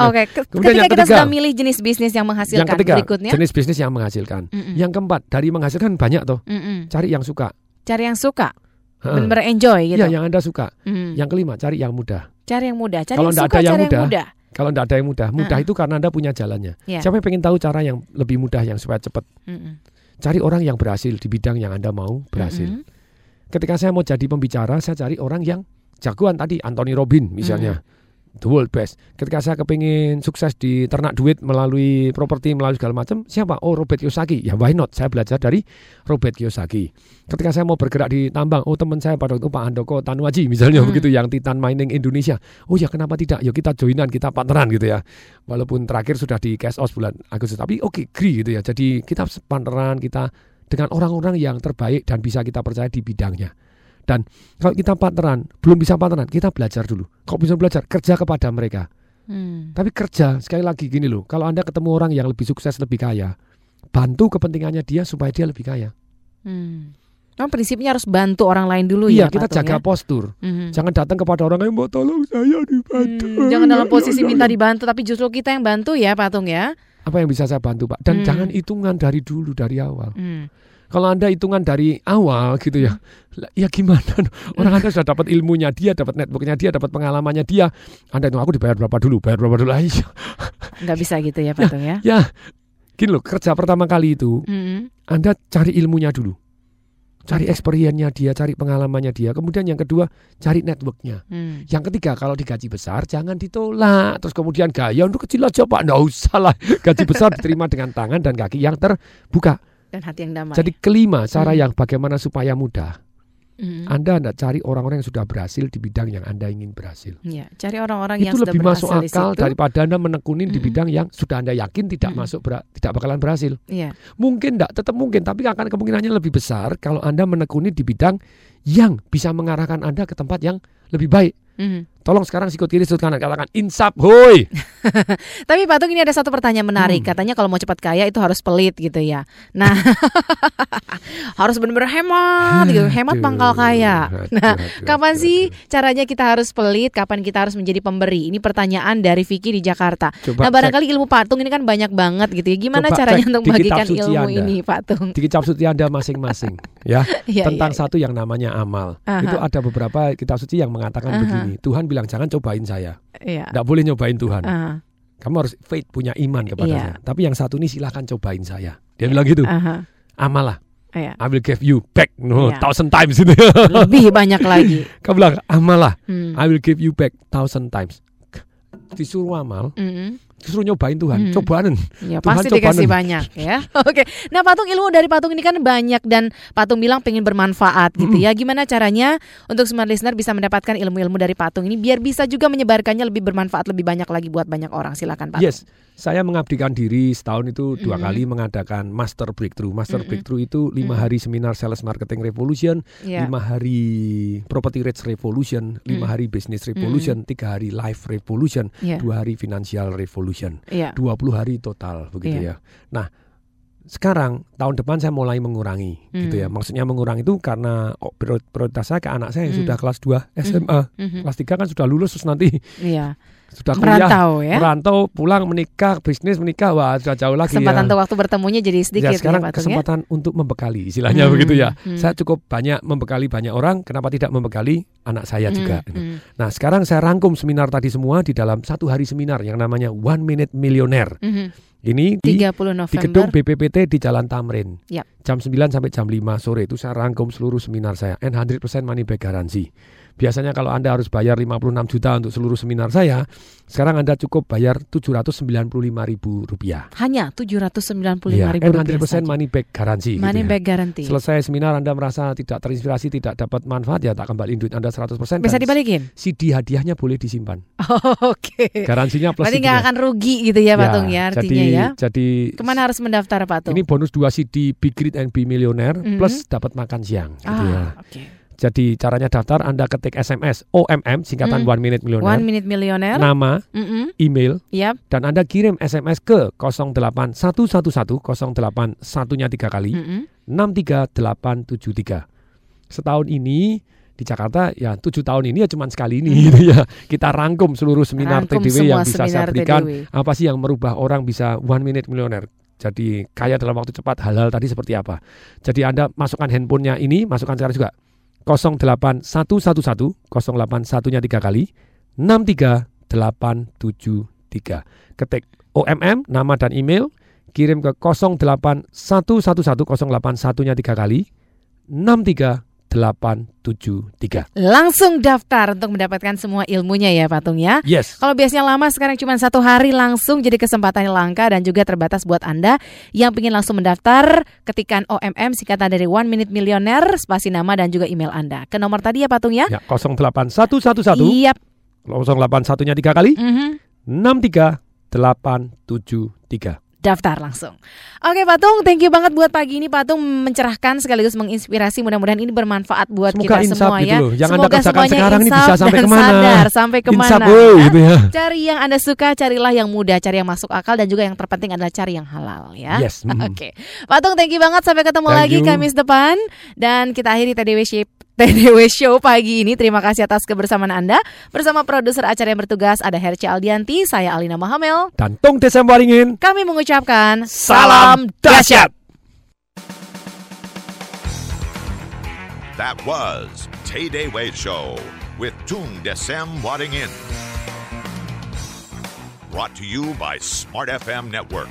Oke, ke- Kemudian ketika yang kita ketiga, sudah milih jenis bisnis yang menghasilkan yang ketiga berikutnya, jenis bisnis yang menghasilkan. Mm-mm. Yang keempat dari menghasilkan banyak toh. Mm-mm. Cari yang suka. cari yang suka, benar-benar enjoy gitu. Iya, yang anda suka. Mm. Yang kelima cari yang mudah. Cari yang mudah, cari Kalau yang suka, ada yang cari mudah, yang mudah. Kalau tidak ada yang mudah, mudah Heeh. itu karena anda punya jalannya. Iya. Siapa yang pengen tahu cara yang lebih mudah yang supaya cepat? Mm-mm. Cari orang yang berhasil di bidang yang anda mau berhasil. Mm-mm. Ketika saya mau jadi pembicara, saya cari orang yang jagoan tadi, Anthony Robin misalnya. The world best. Ketika saya kepingin sukses di ternak duit melalui properti, melalui segala macam, siapa? Oh Robert Kiyosaki. Ya why not? Saya belajar dari Robert Kiyosaki. Ketika saya mau bergerak di tambang, oh teman saya pada waktu Pak Handoko Tanuaji misalnya Hmm. begitu yang Titan Mining Indonesia. Oh ya kenapa tidak? Yuk kita joinan, kita partneran gitu ya. Walaupun terakhir sudah di cash out bulan Agustus, tapi oke agree gitu ya. Jadi kita partneran kita dengan orang-orang yang terbaik dan bisa kita percaya di bidangnya. Dan kalau kita partneran, belum bisa partneran, kita belajar dulu. Kok bisa belajar? Kerja kepada mereka. Hmm. Tapi kerja, sekali lagi gini loh, kalau Anda ketemu orang yang lebih sukses, lebih kaya, bantu kepentingannya dia supaya dia lebih kaya. Hmm. Memang prinsipnya harus bantu orang lain dulu iya, ya kita Patung, jaga ya? postur. Mhm. Jangan datang kepada orang yang mau tolong saya dibantu. Hmm, Jangan dalam posisi minta dibantu tapi justru kita yang bantu ya Patung ya. Apa yang bisa saya bantu, Pak? Dan Hmm. jangan hitungan dari dulu, dari awal. Hmm. Kalau Anda hitungan dari awal gitu ya, ya gimana? Orang Anda sudah dapat ilmunya dia, dapat networknya dia, dapat pengalamannya dia. Anda itu aku dibayar berapa dulu, bayar berapa dulu. Ah, iya. Nggak bisa gitu ya Patung ya. Ya, gini loh, kerja pertama kali itu, Mhm. Anda cari ilmunya dulu. Cari experience-nya dia, cari pengalamannya dia. Kemudian yang kedua, cari networknya. Hmm. Yang ketiga, kalau digaji besar jangan ditolak. Terus kemudian gaya untuk kecil aja Pak, nggak usah lah. Gaji besar diterima dengan tangan dan kaki yang terbuka. Dan hati yang damai. Jadi kelima, cara Hmm. yang bagaimana supaya mudah. Mhm. Anda tidak cari orang-orang yang sudah berhasil di bidang yang Anda ingin berhasil. Ya, cari orang-orang yang itu sudah lebih masuk akal daripada Anda menekunin di Mm-mm. bidang yang sudah Anda yakin tidak Mm-mm. masuk ber- tidak bakalan berhasil. Iya. Mungkin tidak, tetap mungkin, tapi akan kemungkinannya lebih besar kalau Anda menekuni di bidang yang bisa mengarahkan Anda ke tempat yang lebih baik. Mhm. Tolong sekarang sikut kiri, sikut kanan, katakan insap, hoi. Tapi Patung ini ada satu pertanyaan menarik. Hmm. Katanya kalau mau cepat kaya itu harus pelit gitu ya. Nah, harus benar-benar hemat gitu. Hemat pangkal kaya. Nah, kapan sih caranya kita harus pelit? Kapan kita harus menjadi pemberi? Ini pertanyaan dari Vicky di Jakarta. Coba nah, barangkali ilmu Patung ini kan banyak banget gitu ya. Gimana Coba caranya cek untuk membagikan suci ilmu Anda. ini, Patung? Di kitab suci Anda masing-masing ya. Iya, tentang iya, satu yang namanya amal. Aha. Itu ada beberapa kitab suci yang mengatakan Aha. begini. Tuhan bilang jangan cobain saya. Iya. Tidak boleh nyobain Tuhan. Aha. Kamu harus faith punya iman kepada Iya. saya. Tapi yang satu ini silahkan cobain saya. Dia bilang gitu. Aha. Amal lah. Iya. I will give you back no Iya. thousand times itu. Lebih banyak lagi. Kamu bilang amal lah. Hmm. I will give you back thousand times. Disuruh amal, Mhm. disuruh nyobain Tuhan. Hmm. Cobaan. Ya Tuhan pasti dikasih cobaan. banyak ya. Oke. Nah patung ilmu dari patung ini kan banyak dan patung bilang pengen bermanfaat gitu ya. Gimana caranya untuk smart listener bisa mendapatkan ilmu-ilmu dari patung ini biar bisa juga menyebarkannya lebih bermanfaat lebih banyak lagi buat banyak orang. Silakan patung. Yes, saya mengabdikan diri setahun itu dua Mhm. kali mengadakan Master Breakthrough. Master Mhm. Breakthrough itu lima Mhm. hari seminar Sales Marketing Revolution, Iya. lima hari Property Rates Revolution, lima Mhm. hari Business Revolution, tiga hari Life Revolution, Iya. dua hari Financial Revolution, Iya. 20 hari total begitu Iya. ya. Nah, sekarang tahun depan saya mulai mengurangi gitu ya. Hmm. Maksudnya mengurangi itu karena oh, prior- prioritas saya ke anak saya yang Hmm. sudah kelas 2 SMA. Mhm. Kelas 3 kan sudah lulus terus nanti Iya. Sudah kuliah, Merantau ya. merantau, pulang menikah, bisnis menikah, wah sudah jauh lagi Kesempatan ya. untuk waktu bertemunya jadi sedikit ya sekarang ya ya. kesempatan untuk membekali istilahnya Hmm, begitu ya. hmm. Saya cukup banyak membekali banyak orang, kenapa tidak membekali anak saya Hmm, juga? hmm. Nah sekarang saya rangkum seminar tadi semua di dalam satu hari seminar yang namanya One Minute Millionaire. Mhm. Ini di, 30 di November. gedung BPPT di Jalan Tamrin. Yap. Jam 9 sampai jam 5 sore itu saya rangkum seluruh seminar saya and 100% money back garansi. Biasanya kalau Anda harus bayar 56 juta untuk seluruh seminar saya, sekarang Anda cukup bayar 795 ribu rupiah. Hanya 795 Iya, ribu rupiah 100% saja. money back garansi. gitu Money ya. back guarantee. Selesai seminar Anda merasa tidak terinspirasi, tidak dapat manfaat, ya tak kembaliin duit Anda 100%. Bisa dan dibalikin? CD hadiahnya boleh disimpan. Oh, Oke. Garansinya plus Berarti CD-nya. nggak akan rugi gitu ya patung ya artinya jadi, ya. Jadi Ke mana harus mendaftar patung? ini bonus 2 CD Be Great and Be Millionaire Mhm. plus dapat makan siang gitu ya. Ah, oke. Jadi caranya daftar Anda ketik SMS OMM singkatan Mm. One Minute Millionaire. One Minute Millionaire. Nama, Mm-mm. email, Yap. dan Anda kirim SMS ke 08111 081 nya tiga kali Mm-mm. 63873. Setahun ini di Jakarta ya tujuh tahun ini ya cuma sekali ini gitu ya. Kita rangkum seluruh seminar Rangkum TDW yang bisa saya berikan. TDW. Apa sih yang merubah orang bisa one minute millionaire? Jadi kaya dalam waktu cepat hal-hal tadi seperti apa? Jadi Anda masukkan handphonenya ini, masukkan sekarang juga 08111 081 nya tiga kali 63873. Ketik OMM nama dan email kirim ke 08111 081 nya tiga kali 63873. Langsung daftar untuk mendapatkan semua ilmunya ya patung ya. Yes. Kalau biasanya lama sekarang cuma satu hari langsung jadi kesempatannya langka dan juga terbatas buat Anda yang ingin langsung mendaftar ketikkan OMM singkatan dari One Minute Millionaire spasi nama dan juga email Anda. Ke nomor tadi ya patung ya. Ya 08111 Iya. 081 nya tiga kali Mhm. 63873. Daftar langsung. Oke Patung, thank you banget buat pagi ini Patung mencerahkan sekaligus menginspirasi. Mudah-mudahan ini bermanfaat buat Semoga kita semua gitu ya. loh. Yang Anda Semoga kerjakan semuanya sekarang ini bisa sampai dan ke mana. sadar sampai ke mana. Insaf, woy, gitu ya. Cari yang Anda suka, carilah yang mudah, cari yang masuk akal dan juga yang terpenting adalah cari yang halal ya. Yes, mhm. Oke. Patung, thank you banget. Sampai ketemu Thank lagi you. Kamis depan dan kita akhiri TDW Shape TDW Show pagi ini. Terima kasih atas kebersamaan Anda. Bersama produser acara yang bertugas ada Herci Aldianti, saya Alina Mahamel. Dan Tung Desem Waringin. Kami mengucapkan Salam dahsyat. That was Way Show with Tung Desem. Brought to you by Smart FM Network.